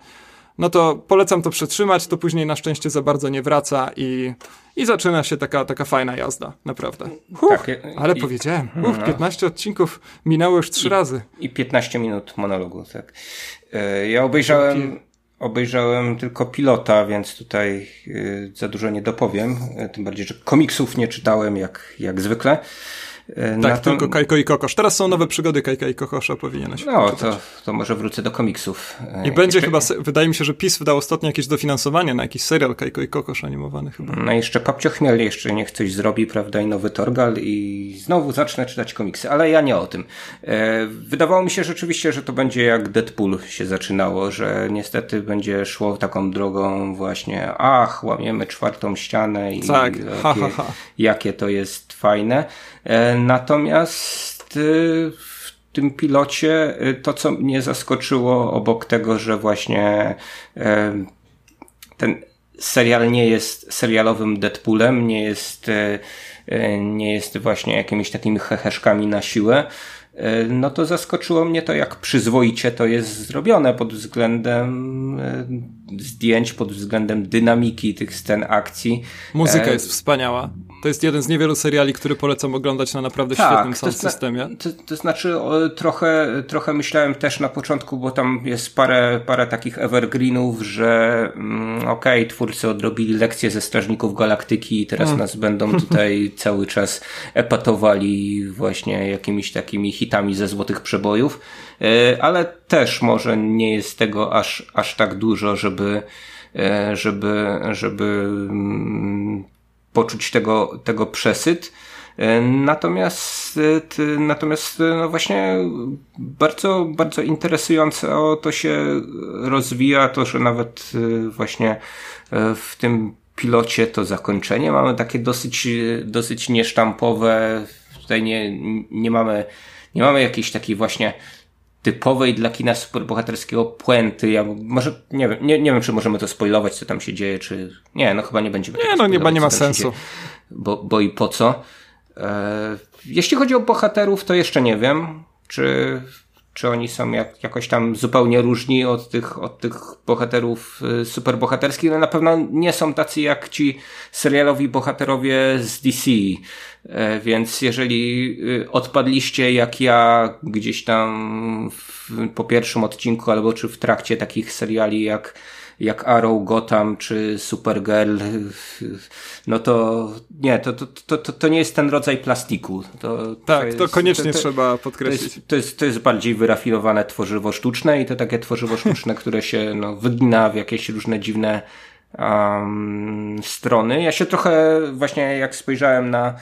no to polecam to przetrzymać, to później na szczęście za bardzo nie wraca i, i zaczyna się taka, taka fajna jazda, naprawdę. Huch, tak, ale i, powiedziałem, uch, 15 no. odcinków minęło już trzy razy. I 15 minut monologu, tak. E, ja obejrzałem, obejrzałem tylko pilota, więc tutaj e, za dużo nie dopowiem, e, tym bardziej, że komiksów nie czytałem jak, jak zwykle. E, tak, to... tylko Kajko i Kokosz. Teraz są nowe przygody Kajka i Kokosza, powinieneś No, to, to może wrócę do komiksów. I będzie chyba, wydaje mi się, że PiS wydał ostatnio jakieś dofinansowanie na jakiś serial Kajko i Kokosz animowany chyba. No jeszcze Papcio Chmiel jeszcze niech coś zrobi, prawda, i nowy Torgal i znowu zacznę czytać komiksy, ale ja nie o tym. E, wydawało mi się rzeczywiście, że to będzie jak Deadpool się zaczynało, że niestety będzie szło taką drogą właśnie, ach, łamiemy czwartą ścianę i tak. jakie, ha, ha, ha. jakie to jest fajne. E, natomiast y, w tym pilocie y, to, co mnie zaskoczyło, obok tego, że właśnie e, ten serial nie jest serialowym Deadpoolem, nie jest, e, nie jest właśnie jakimiś takimi heheszkami na siłę, no to zaskoczyło mnie to, jak przyzwoicie to jest zrobione pod względem zdjęć, pod względem dynamiki tych scen akcji. Muzyka jest wspaniała. To jest jeden z niewielu seriali, który polecam oglądać na naprawdę tak, świetnym sound systemie. To, to, znaczy o, trochę, trochę myślałem też na początku, bo tam jest parę, parę takich evergreenów, że mm, okej, okay, twórcy odrobili lekcje ze Strażników Galaktyki i teraz mm. nas będą tutaj cały czas epatowali właśnie jakimiś takimi hitami ze złotych przebojów, e, ale też może nie jest tego aż, aż tak dużo, żeby, e, żeby, żeby mm, poczuć tego, tego przesyt. E, natomiast, natomiast no właśnie bardzo, bardzo interesująco to się rozwija, to, że nawet właśnie w tym pilocie to zakończenie mamy takie dosyć, dosyć niesztampowe. Tutaj nie, nie mamy nie mamy jakiejś takiej właśnie typowej dla kina superbohaterskiego puenty. Ja może, nie wiem, nie, nie wiem, czy możemy to spoilować, co tam się dzieje, czy, nie, no chyba nie będziemy. Nie, no chyba nie ma sensu. bo, bo i po co. E, jeśli chodzi o bohaterów, to jeszcze nie wiem, czy czy oni są jak, jakoś tam zupełnie różni od tych, od tych bohaterów y, superbohaterskich. No na pewno nie są tacy jak ci serialowi bohaterowie z DC. E, więc jeżeli y, odpadliście jak ja gdzieś tam w, po pierwszym odcinku albo czy w trakcie takich seriali jak jak Arrow, Gotham czy Supergirl, no to nie, to, to, to, to nie jest ten rodzaj plastiku. To, tak, to, jest, to koniecznie to, trzeba podkreślić. To jest, to, jest, to jest bardziej wyrafinowane tworzywo sztuczne i to takie tworzywo sztuczne, które się no, wygina w jakieś różne dziwne um, strony. Ja się trochę właśnie jak spojrzałem na,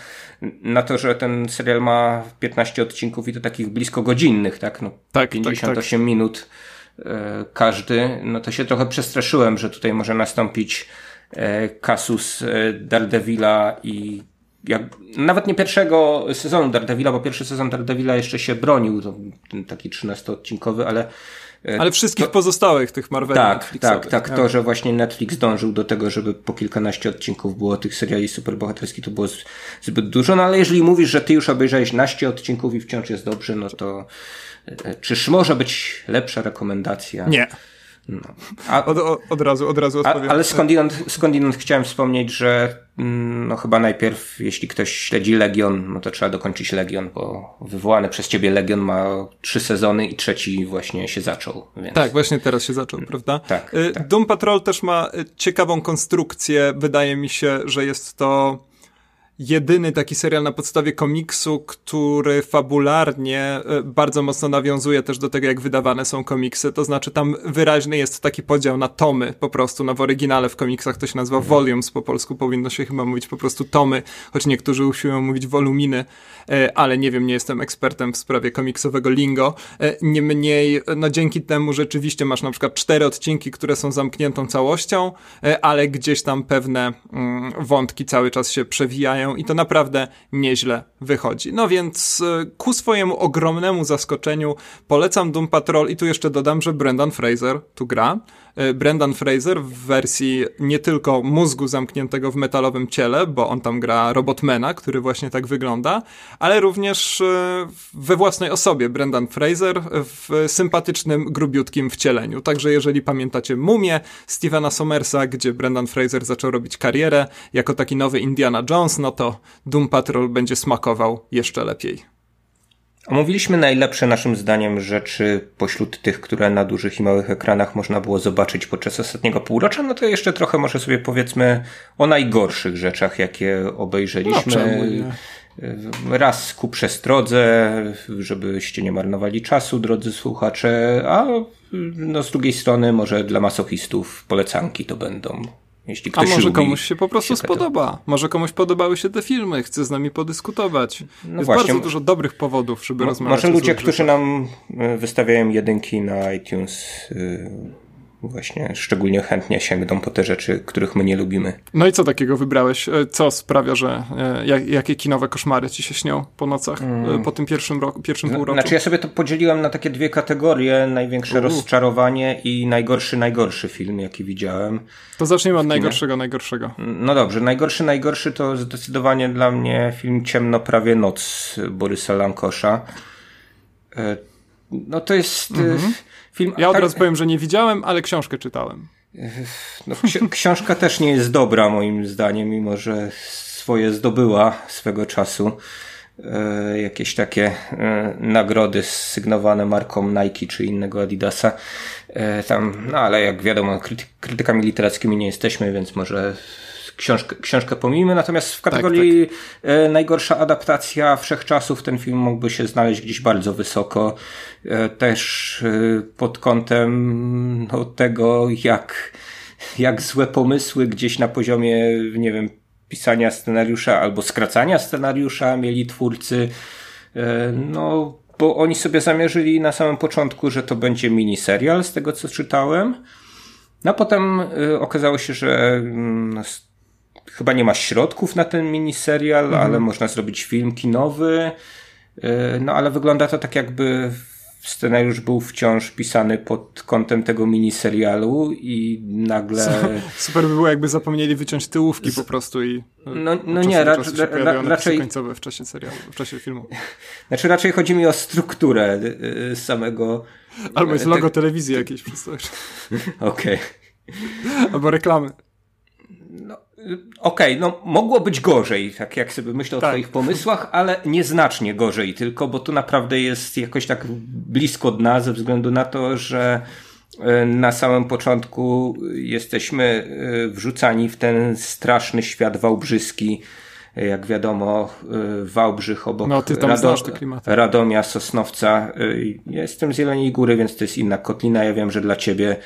na to, że ten serial ma 15 odcinków i to takich blisko godzinnych, tak? No, tak 58 tak, tak. minut E, każdy, no to się trochę przestraszyłem, że tutaj może nastąpić e, kasus e, Daredevila i jak, nawet nie pierwszego sezonu Daredevila, bo pierwszy sezon Daredevila jeszcze się bronił, to, ten taki 13-odcinkowy, ale ale wszystkich to, pozostałych tych Marvel Tak, tak, tak. To, że właśnie Netflix dążył do tego, żeby po kilkanaście odcinków było tych seriali superbohaterskich, to było zbyt dużo. No ale jeżeli mówisz, że ty już obejrzałeś naście odcinków i wciąż jest dobrze, no to Czyż może być lepsza rekomendacja? Nie. No. A, od, od, razu, od razu odpowiem. A, ale skądinąd, skądinąd chciałem wspomnieć, że mm, no chyba najpierw, jeśli ktoś śledzi Legion, no to trzeba dokończyć Legion, bo wywołany przez ciebie Legion ma trzy sezony i trzeci właśnie się zaczął. Więc... Tak, właśnie teraz się zaczął, prawda? Tak, y, tak. Doom Patrol też ma y, ciekawą konstrukcję. Wydaje mi się, że jest to jedyny taki serial na podstawie komiksu, który fabularnie e, bardzo mocno nawiązuje też do tego, jak wydawane są komiksy. To znaczy, tam wyraźny jest taki podział na tomy, po prostu. No w oryginale w komiksach to się nazywa mhm. volumes, po polsku powinno się chyba mówić po prostu tomy, choć niektórzy usiłują mówić voluminy, e, ale nie wiem, nie jestem ekspertem w sprawie komiksowego lingo. E, niemniej, no dzięki temu rzeczywiście masz na przykład cztery odcinki, które są zamkniętą całością, ale gdzieś tam pewne mm, wątki cały czas się przewijają i to naprawdę nieźle wychodzi. No więc e, ku swojemu ogromnemu zaskoczeniu polecam Doom Patrol i tu jeszcze dodam, że Brendan Fraser tu gra. E, Brendan Fraser w wersji nie tylko mózgu zamkniętego w metalowym ciele, bo on tam gra Robotmana, który właśnie tak wygląda, ale również e, we własnej osobie Brendan Fraser w sympatycznym, grubiutkim wcieleniu. Także jeżeli pamiętacie Mumię Stevena Somersa, gdzie Brendan Fraser zaczął robić karierę jako taki nowy Indiana Jones, no to Doom Patrol będzie smakował jeszcze lepiej. Omówiliśmy najlepsze naszym zdaniem rzeczy pośród tych, które na dużych i małych ekranach można było zobaczyć podczas ostatniego półrocza, no to jeszcze trochę może sobie powiedzmy o najgorszych rzeczach, jakie obejrzeliśmy. No, Raz ku przestrodze, żebyście nie marnowali czasu, drodzy słuchacze, a no z drugiej strony może dla masochistów polecanki to będą. Jeśli ktoś A może lubi, komuś się po prostu się spodoba. Może komuś podobały się te filmy, chce z nami podyskutować. No Jest właśnie. bardzo dużo dobrych powodów, żeby Mo rozmawiać. Może ludzie, którzy nam e, wystawiają jedynki na iTunes, yy, właśnie szczególnie chętnie sięgną po te rzeczy, których my nie lubimy. No i co takiego wybrałeś? E, co sprawia, że jak, jakie kinowe koszmary ci się śnią po nocach mm. po tym pierwszym roku, pierwszym półroczu? Znaczy ja sobie to podzieliłem na takie dwie kategorie, największe rozczarowanie i najgorszy, najgorszy film, jaki widziałem. To zacznijmy od najgorszego, najgorszego. No dobrze, najgorszy, najgorszy to zdecydowanie dla mnie film Ciemno prawie noc Borysa Lankosza. E, no to jest mhm. Film... Ja od tak... razu powiem, że nie widziałem, ale książkę czytałem. No, ksi książka też nie jest dobra moim zdaniem, mimo że swoje zdobyła swego czasu. E, jakieś takie e, nagrody sygnowane marką Nike czy innego Adidasa. E, tam, no ale jak wiadomo, kryty krytykami literackimi nie jesteśmy, więc może książkę, książkę pomijmy. Natomiast w kategorii tak, tak. najgorsza adaptacja wszechczasów ten film mógłby się znaleźć gdzieś bardzo wysoko. Też pod kątem no, tego, jak, jak złe pomysły gdzieś na poziomie, nie wiem, pisania scenariusza albo skracania scenariusza mieli twórcy. E, no, bo oni sobie zamierzyli na samym początku, że to będzie miniserial, z tego co czytałem. No a potem e, okazało się, że mm, chyba nie ma środków na ten miniserial, mhm. ale można zrobić film kinowy. E, no ale wygląda to tak jakby scenariusz był wciąż pisany pod kątem tego miniserialu i nagle... Super by było, jakby zapomnieli wyciąć tyłówki po prostu i no, no nie, ra, ra, raczej końcowe w czasie serialu, w czasie filmu. Znaczy raczej chodzi mi o strukturę y, y, samego... Albo jest logo telewizji jakiejś to. Okej. Okay. Albo reklamy. No, Okej, okay, no mogło być gorzej, tak jak sobie myślę o tak. Twoich pomysłach, ale nieznacznie gorzej tylko, bo tu naprawdę jest jakoś tak blisko dna ze względu na to, że e, na samym początku jesteśmy e, wrzucani w ten straszny świat wałbrzyski. Jak wiadomo, Wałbrzych obok no, ty tam Rado Radomia, Sosnowca. Jestem z Jeleniej Góry, więc to jest inna kotlina. Ja wiem, że dla ciebie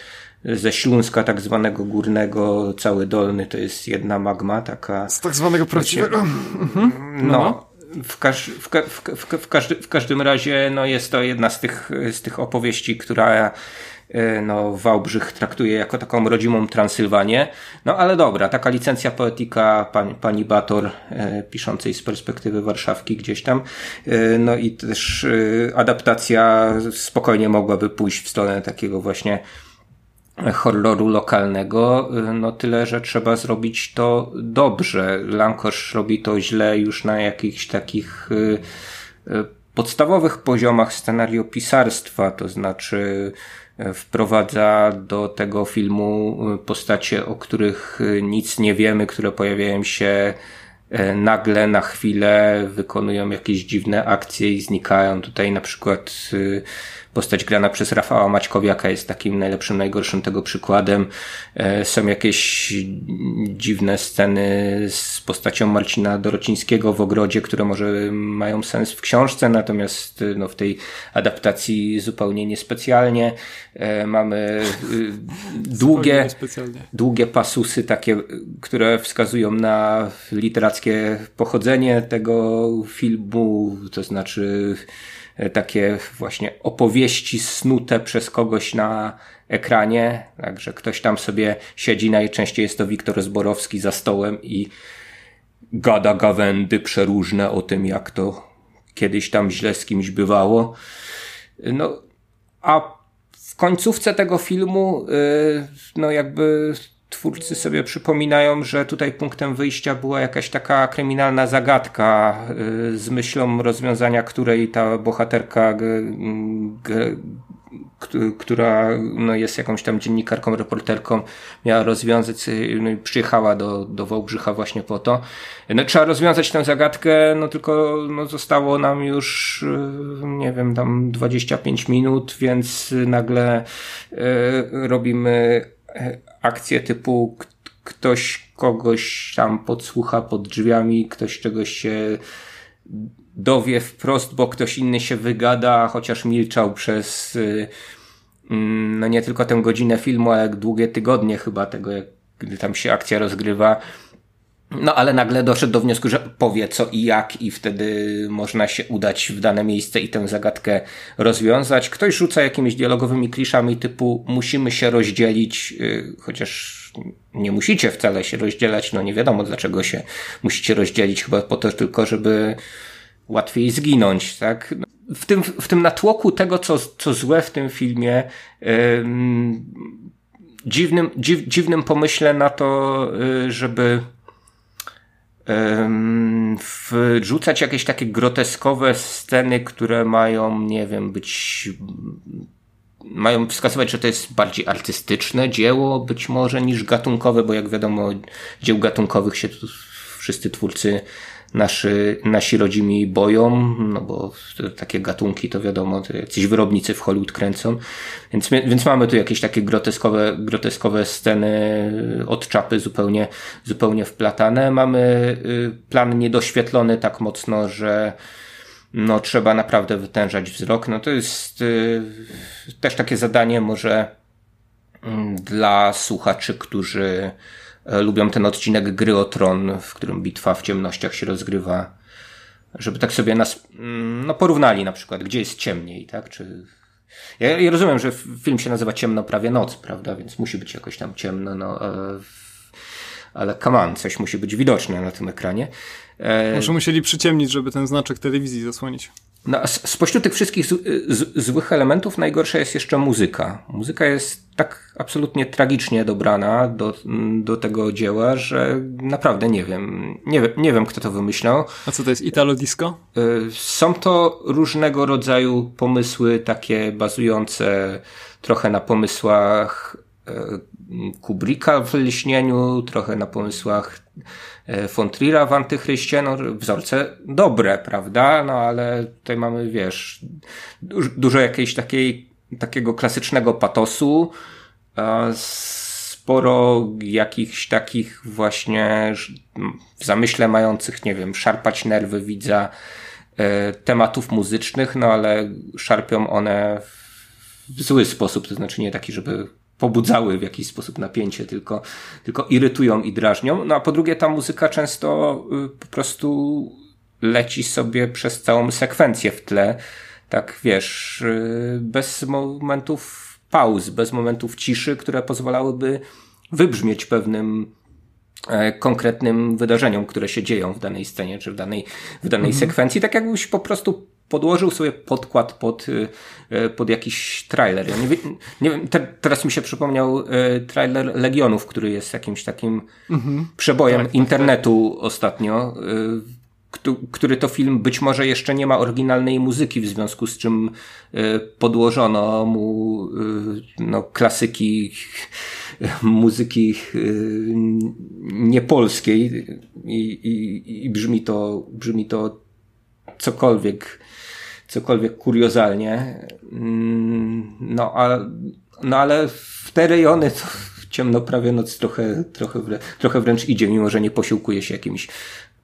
ze Śląska tak zwanego górnego, cały dolny to jest jedna magma taka. Z tak zwanego prawdziwego. Mhm. No. no. W, każ, w, w, w, każdy, w każdym razie no jest to jedna z tych, z tych opowieści, która e, no, Wałbrzych traktuje jako taką rodzimą Transylwanię. No ale dobra, taka licencja poetyka pani, pani Bator, e, piszącej z perspektywy Warszawki gdzieś tam. E, no i też e, adaptacja spokojnie mogłaby pójść w stronę takiego właśnie horroru lokalnego, no tyle, że trzeba zrobić to dobrze. Lankosz robi to źle już na jakichś takich y, y, podstawowych poziomach scenariopisarstwa, to znaczy y, wprowadza do tego filmu postacie, o których nic nie wiemy, które pojawiają się nagle na chwilę, wykonują jakieś dziwne akcje i znikają. Tutaj na przykład postać grana przez Rafała Maćkowiaka jest takim najlepszym, najgorszym tego przykładem. E, są jakieś dziwne sceny z postacią Marcina Dorocińskiego w ogrodzie, które może mają sens w książce, natomiast no, w tej adaptacji zupełnie niespecjalnie. E, mamy długie, długie pasusy takie, które wskazują na literackie pochodzenie tego filmu, to znaczy E, takie właśnie opowieści snute przez kogoś na ekranie, także ktoś tam sobie siedzi, najczęściej jest to Wiktor Zborowski za stołem i gada gawędy przeróżne o tym, jak to kiedyś tam źle z kimś bywało. No, a w końcówce tego filmu, e, no jakby twórcy sobie przypominają, że tutaj punktem wyjścia była jakaś taka kryminalna zagadka y, z myślą rozwiązania której ta bohaterka która no, jest jakąś tam dziennikarką, reporterką, miała rozwiązać, y, no, przyjechała do, do Wałbrzycha właśnie po to. No, trzeba rozwiązać tę zagadkę, no tylko no, zostało nam już, y, nie wiem, tam 25 minut, więc nagle y, robimy akcje typu ktoś kogoś tam podsłucha pod drzwiami, ktoś czegoś się dowie wprost, bo ktoś inny się wygada, chociaż milczał przez y, mm, no nie tylko tę godzinę filmu, ale długie tygodnie chyba tego, jak, gdy tam się akcja rozgrywa. No ale nagle doszedł do wniosku, że powie co i jak i wtedy można się udać w dane miejsce i tę zagadkę rozwiązać. Ktoś rzuca jakimiś dialogowymi kliszami typu musimy się rozdzielić, yy, chociaż nie musicie wcale się rozdzielać, no nie wiadomo dlaczego się musicie rozdzielić, chyba po to tylko, żeby łatwiej zginąć, tak? W tym, w tym natłoku tego, co, co złe w tym filmie, yy, dziwnym, dziw, dziwnym pomyśle na to, yy, żeby wrzucać jakieś takie groteskowe sceny, które mają, nie wiem, być mają wskazywać, że to jest bardziej artystyczne dzieło, być może niż gatunkowe, bo jak wiadomo, dzieł gatunkowych się tu wszyscy twórcy nasi, nasi rodzimi boją, no bo takie gatunki to wiadomo, to jacyś wyrobnicy w Hollywood kręcą, więc, więc mamy tu jakieś takie groteskowe, groteskowe sceny od czapy zupełnie, zupełnie wplatane. Mamy y, plan niedoświetlony tak mocno, że no trzeba naprawdę wytężać wzrok. No to jest y, też takie zadanie może mm, dla słuchaczy, którzy lubią ten odcinek Gry o Tron, w którym bitwa w ciemnościach się rozgrywa, żeby tak sobie nas mm, no, porównali na przykład, gdzie jest ciemniej, tak? Czy... Ja, ja rozumiem, że film się nazywa Ciemno prawie noc, prawda? Więc musi być jakoś tam ciemno, no, e, ale come on, coś musi być widoczne na tym ekranie. E... Może musieli przyciemnić, żeby ten znaczek telewizji zasłonić. No, spośród tych wszystkich z, z, złych elementów najgorsza jest jeszcze muzyka. Muzyka jest tak absolutnie tragicznie dobrana do, do tego dzieła, że naprawdę nie wiem. Nie, nie wiem, kto to wymyślał. A co to jest Italo Disco? Y, są to różnego rodzaju pomysły, takie bazujące trochę na pomysłach Kubricka w Lśnieniu, trochę na pomysłach von e, Trier'a w Antychryście, no wzorce dobre, prawda? No ale tutaj mamy, wiesz, dużo jakiejś takiej, takiego klasycznego patosu, sporo jakichś takich właśnie w zamyśle mających, nie wiem, szarpać nerwy widza e, tematów muzycznych, no ale szarpią one w zły sposób, to znaczy nie taki, żeby pobudzały w jakiś sposób napięcie, tylko, tylko irytują i drażnią. No a po drugie, ta muzyka często y, po prostu leci sobie przez całą sekwencję w tle. Tak wiesz, y, bez momentów pauz, bez momentów ciszy, które pozwalałyby wybrzmieć pewnym e, konkretnym wydarzeniom, które się dzieją w danej scenie, czy w danej, w danej mhm. sekwencji, tak jakbyś po prostu podłożył sobie podkład pod, y, y, pod jakiś trailer. Ja nie, wie, nie wiem, te, teraz mi się przypomniał y, trailer Legionów, który jest jakimś takim mhm. przebojem tak, tak internetu tak, tak. ostatnio, który to film być może jeszcze nie ma oryginalnej muzyki, w związku z czym podłożono mu no, klasyki muzyki niepolskiej i, i, i brzmi to, brzmi to cokolwiek cokolwiek kuriozalnie. Mm, no, a, no ale w te rejony to ciemno prawie noc trochę, trochę, trochę wręcz idzie, mimo że nie posiłkuje się jakimiś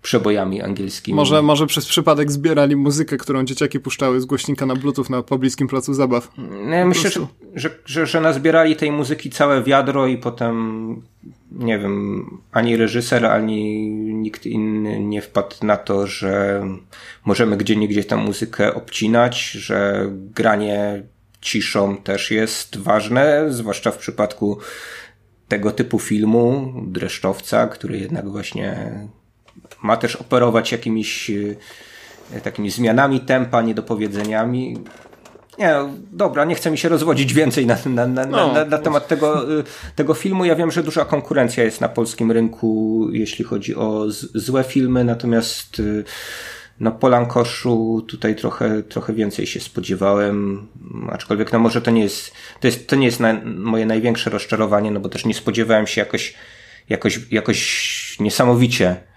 przebojami angielskimi. Może, może przez przypadek zbierali muzykę, którą dzieciaki puszczały z głośnika na bluetooth na pobliskim placu zabaw. No, myślę, że, że, że, że nazbierali tej muzyki całe wiadro i potem nie wiem, ani reżyser, ani nikt inny nie wpadł na to, że możemy gdzie niegdzie tę muzykę obcinać, że granie ciszą też jest ważne, zwłaszcza w przypadku tego typu filmu, dreszczowca, który jednak właśnie ma też operować jakimiś e, takimi zmianami tempa, niedopowiedzeniami. Nie, dobra, nie chcę mi się rozwodzić więcej na, na, na, no. na, na temat tego, e, tego filmu. Ja wiem, że duża konkurencja jest na polskim rynku, jeśli chodzi o z, złe filmy, natomiast e, no Polankoszu tutaj trochę, trochę więcej się spodziewałem, aczkolwiek no może to nie jest, to jest, to nie jest na, moje największe rozczarowanie, no bo też nie spodziewałem się jakoś, jakoś, jakoś niesamowicie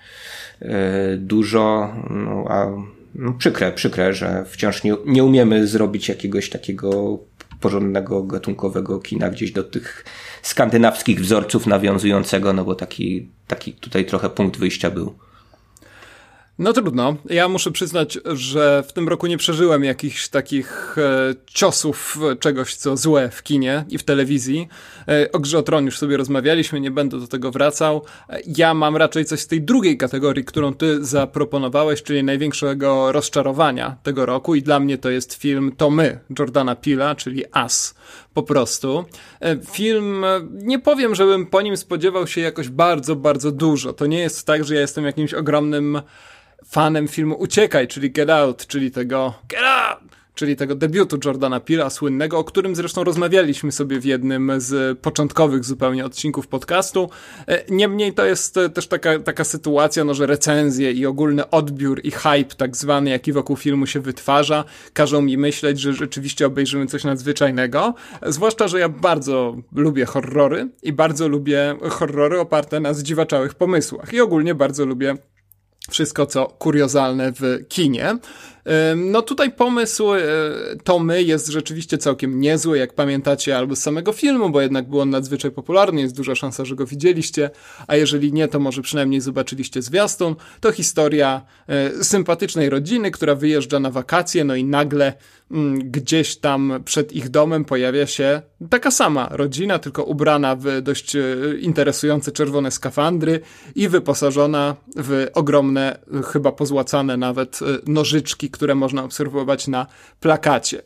dużo, no, a no, przykre, przykre, że wciąż nie, nie umiemy zrobić jakiegoś takiego porządnego, gatunkowego kina gdzieś do tych skandynawskich wzorców nawiązującego, no bo taki, taki tutaj trochę punkt wyjścia był. No trudno. Ja muszę przyznać, że w tym roku nie przeżyłem jakichś takich e, ciosów czegoś, co złe w kinie i w telewizji. E, o Grze o Tron już sobie rozmawialiśmy, nie będę do tego wracał. E, ja mam raczej coś z tej drugiej kategorii, którą ty zaproponowałeś, czyli największego rozczarowania tego roku i dla mnie to jest film To My, Jordana Pila, czyli As po prostu. E, film, e, nie powiem, żebym po nim spodziewał się jakoś bardzo, bardzo dużo. To nie jest tak, że ja jestem jakimś ogromnym fanem filmu Uciekaj, czyli Get Out, czyli tego Get Out! czyli tego debiutu Jordana Pila słynnego, o którym zresztą rozmawialiśmy sobie w jednym z początkowych zupełnie odcinków podcastu. E, niemniej to jest też taka, taka sytuacja, no, że recenzje i ogólny odbiór i hype tak zwany, jaki wokół filmu się wytwarza, każą mi myśleć, że rzeczywiście obejrzymy coś nadzwyczajnego. Zwłaszcza, że ja bardzo lubię horrory i bardzo lubię horrory oparte na zdziwaczałych pomysłach i ogólnie bardzo lubię wszystko, co kuriozalne w kinie. No tutaj pomysł e, Tomy jest rzeczywiście całkiem niezły, jak pamiętacie, albo z samego filmu, bo jednak był on nadzwyczaj popularny, jest duża szansa, że go widzieliście, a jeżeli nie, to może przynajmniej zobaczyliście zwiastun. To historia e, sympatycznej rodziny, która wyjeżdża na wakacje, no i nagle mm, gdzieś tam przed ich domem pojawia się taka sama rodzina, tylko ubrana w dość e, interesujące czerwone skafandry i wyposażona w ogromne, chyba pozłacane nawet nożyczki, które można obserwować na plakacie.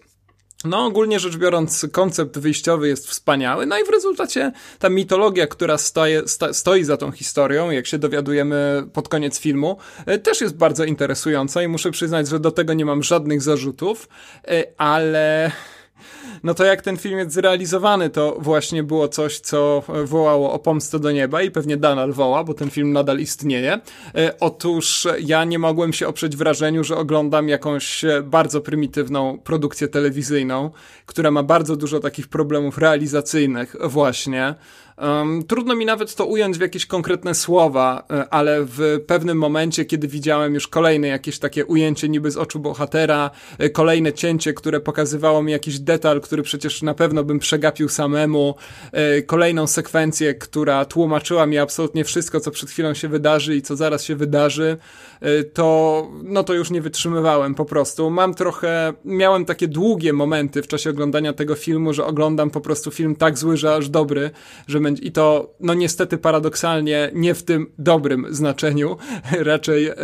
No, ogólnie rzecz biorąc, koncept wyjściowy jest wspaniały, no i w rezultacie ta mitologia, która stoje, stoi za tą historią, jak się dowiadujemy pod koniec filmu, e, też jest bardzo interesująca i muszę przyznać, że do tego nie mam żadnych zarzutów, e, ale no to jak ten film jest zrealizowany, to właśnie było coś, co wołało o pomstę do nieba i pewnie nadal woła, bo ten film nadal istnieje. E, otóż ja nie mogłem się oprzeć wrażeniu, że oglądam jakąś bardzo prymitywną produkcję telewizyjną, która ma bardzo dużo takich problemów realizacyjnych właśnie. Um, trudno mi nawet to ująć w jakieś konkretne słowa, e, ale w pewnym momencie, kiedy widziałem już kolejne jakieś takie ujęcie niby z oczu bohatera, e, kolejne cięcie, które pokazywało mi jakiś detal, który przecież na pewno bym przegapił samemu, e, kolejną sekwencję, która tłumaczyła mi absolutnie wszystko, co przed chwilą się wydarzy i co zaraz się wydarzy, to no to już nie wytrzymywałem po prostu. Mam trochę, miałem takie długie momenty w czasie oglądania tego filmu, że oglądam po prostu film tak zły, że aż dobry, że i to, no niestety paradoksalnie, nie w tym dobrym znaczeniu, raczej e,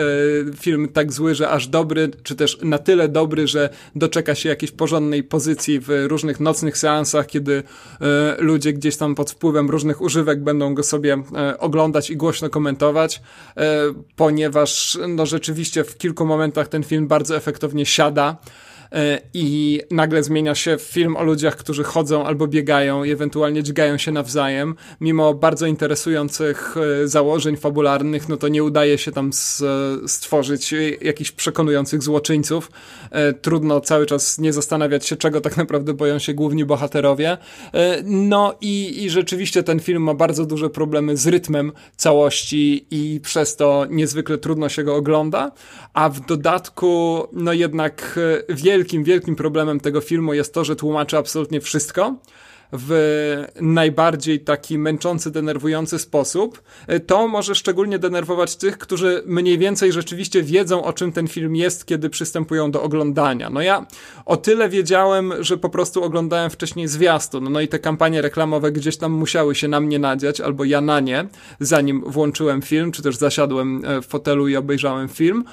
film tak zły, że aż dobry, czy też na tyle dobry, że doczeka się jakiejś porządnej pozycji w różnych nocnych seansach, kiedy e, ludzie gdzieś tam pod wpływem różnych używek będą go sobie e, oglądać i głośno komentować, e, ponieważ no rzeczywiście w kilku momentach ten film bardzo efektownie siada, i nagle zmienia się film o ludziach, którzy chodzą albo biegają i ewentualnie dźgają się nawzajem. Mimo bardzo interesujących e, założeń fabularnych, no to nie udaje się tam stworzyć jakichś przekonujących złoczyńców. E, trudno cały czas nie zastanawiać się, czego tak naprawdę boją się główni bohaterowie. No i, i rzeczywiście ten film ma bardzo duże problemy z rytmem całości i przez to niezwykle trudno się go ogląda, a w dodatku no jednak wielki wielkim, wielkim problemem tego filmu jest to, że tłumaczy absolutnie wszystko w najbardziej taki męczący, denerwujący sposób, e, to może szczególnie denerwować tych, którzy mniej więcej rzeczywiście wiedzą, o czym ten film jest, kiedy przystępują do oglądania. No ja o tyle wiedziałem, że po prostu oglądałem wcześniej zwiastun, no i te kampanie reklamowe gdzieś tam musiały się na mnie nadziać, albo ja na nie, zanim włączyłem film, czy też zasiadłem e, w fotelu i obejrzałem film.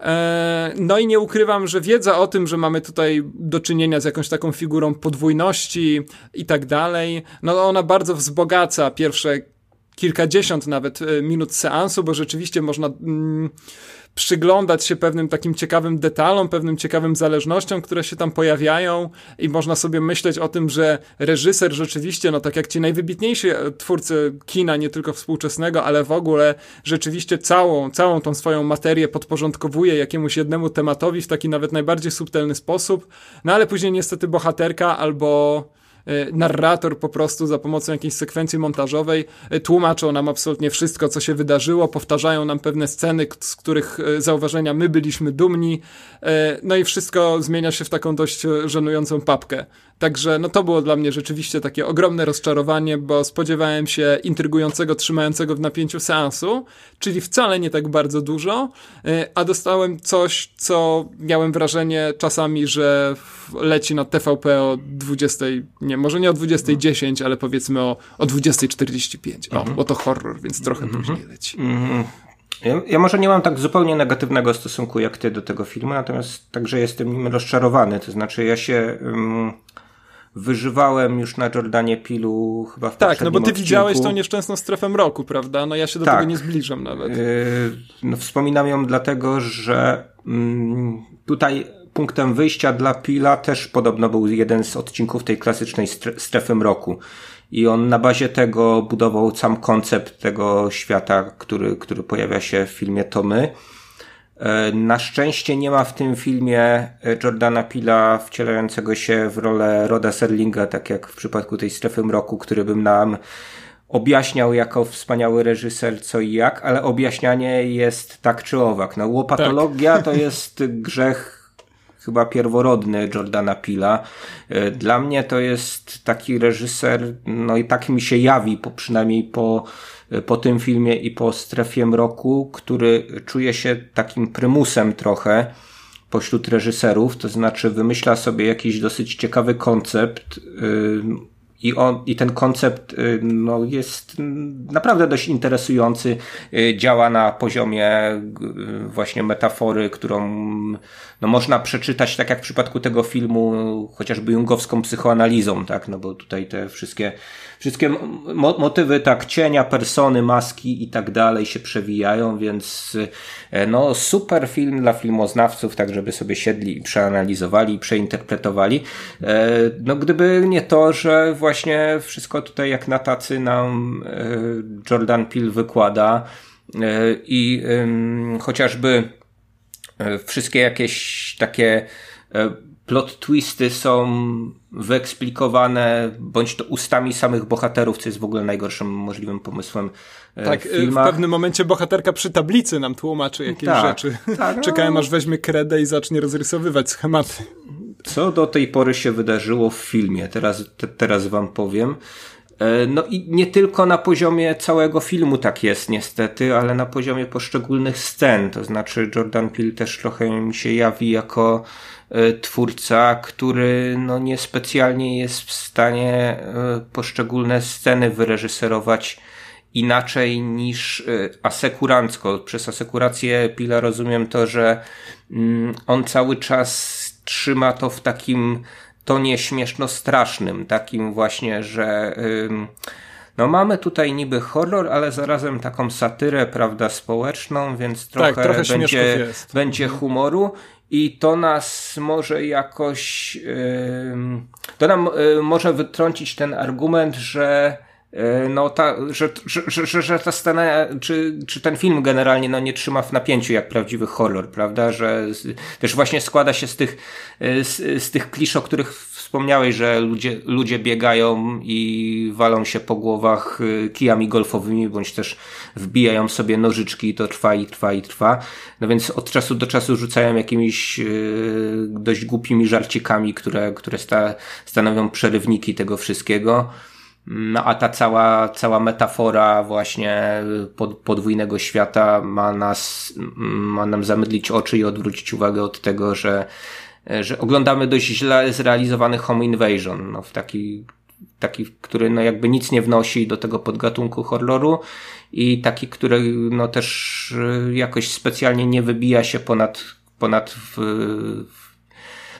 E, no i nie ukrywam, że wiedza o tym, że mamy tutaj do czynienia z jakąś taką figurą podwójności i tak dalej, no ona bardzo wzbogaca pierwsze kilkadziesiąt nawet e, minut seansu, bo rzeczywiście można mm, przyglądać się pewnym takim ciekawym detalom, pewnym ciekawym zależnościom, które się tam pojawiają i można sobie myśleć o tym, że reżyser rzeczywiście, no tak jak ci najwybitniejsi e, twórcy kina, nie tylko współczesnego, ale w ogóle rzeczywiście całą, całą tą swoją materię podporządkowuje jakiemuś jednemu tematowi w taki nawet najbardziej subtelny sposób, no ale później niestety bohaterka albo narrator po prostu za pomocą jakiejś sekwencji montażowej e, tłumaczą nam absolutnie wszystko, co się wydarzyło, powtarzają nam pewne sceny, z których e, zauważenia my byliśmy dumni, no i wszystko zmienia się w taką dość żenującą papkę. Także no to było dla mnie rzeczywiście takie ogromne rozczarowanie, bo spodziewałem się intrygującego, trzymającego w napięciu seansu, czyli wcale nie tak bardzo dużo, a dostałem coś, co miałem wrażenie czasami, że leci na TVP o 20, nie, może nie o 20.10, ale powiedzmy o, o 20.45. O, mhm. bo to horror, więc trochę mhm. później leci. Mhm. Ja, ja, może nie mam tak zupełnie negatywnego stosunku jak ty do tego filmu, natomiast także jestem nim rozczarowany. To znaczy, ja się um, wyżywałem już na Jordanie Pilu chyba w Tak, no bo ty odcinku. widziałeś tą nieszczęsną strefę mroku, prawda? No ja się do tak. tego nie zbliżam nawet. Yy, no wspominam ją dlatego, że mm, tutaj punktem wyjścia dla Pila też podobno był jeden z odcinków tej klasycznej strefy mroku. I on na bazie tego budował sam koncept tego świata, który, który pojawia się w filmie Tomy. E, na szczęście nie ma w tym filmie e, Jordana Pila wcielającego się w rolę Roda Serlinga, tak jak w przypadku tej strefy mroku, który bym nam objaśniał jako wspaniały reżyser co i jak, ale objaśnianie jest tak czy owak. No, łopatologia tak. to jest grzech chyba pierworodny Jordana Pila. E, dla mnie to jest taki reżyser, no i tak mi się jawi, po, przynajmniej po, e, po tym filmie i po Strefie Mroku, który czuje się takim prymusem trochę pośród reżyserów, to znaczy wymyśla sobie jakiś dosyć ciekawy koncept, yy, i, on, I ten koncept y, no, jest naprawdę dość interesujący. Y, działa na poziomie y, właśnie metafory, którą no, można przeczytać, tak jak w przypadku tego filmu, chociażby jungowską psychoanalizą, tak? No bo tutaj te wszystkie wszystkie mo motywy tak cienia, persony, maski i tak dalej się przewijają, więc e, no super film dla filmoznawców, tak żeby sobie siedli i przeanalizowali i przeinterpretowali. E, no gdyby nie to, że właśnie wszystko tutaj jak na tacy nam e, Jordan Peele wykłada i chociażby wszystkie jakieś takie plot twisty są wyeksplikowane bądź to ustami samych bohaterów, co jest w ogóle najgorszym możliwym pomysłem e, tak, w filmach. w pewnym momencie bohaterka przy tablicy nam tłumaczy jakieś tak, rzeczy. Tak, no. Czekałem aż weźmie kredę i zacznie rozrysowywać schematy. Co do tej pory się wydarzyło w filmie, teraz, te, teraz wam powiem. E, no i nie tylko na poziomie całego filmu tak jest niestety, ale na poziomie poszczególnych scen. To znaczy Jordan Peele też trochę mi się jawi jako E, twórca, który no niespecjalnie jest w stanie e, poszczególne sceny wyreżyserować inaczej niż e, asekurancko. Przez asekurację Pila rozumiem to, że mm, on cały czas trzyma to w takim tonie śmieszno-strasznym, takim właśnie, że no mamy tutaj niby horror, ale zarazem taką satyrę, prawda, społeczną, więc trochę, tak, trochę będzie, będzie mhm. humoru i to nas może jakoś, to nam y, może wytrącić ten argument, że y, no ta, że, że, że, że ta scena, czy, czy ten film generalnie no nie trzyma w napięciu jak prawdziwy horror, prawda, że też właśnie składa się z tych, y, z, z tych klisz, o których wspomniałeś, że ludzie, ludzie biegają i walą się po głowach y, kijami golfowymi, bądź też wbijają sobie nożyczki i to trwa i trwa i trwa. No więc od czasu do czasu rzucają jakimiś yy, dość głupimi żarcikami, które, które sta, stanowią przerywniki tego wszystkiego. No a ta cała, cała metafora właśnie pod, podwójnego świata ma nas, ma nam zamydlić oczy i odwrócić uwagę od tego, że, że oglądamy dość źle zrealizowany Home Invasion, no w taki, taki, który no jakby nic nie wnosi do tego podgatunku horroru i taki, który no też jakoś specjalnie nie wybija się ponad, ponad w, w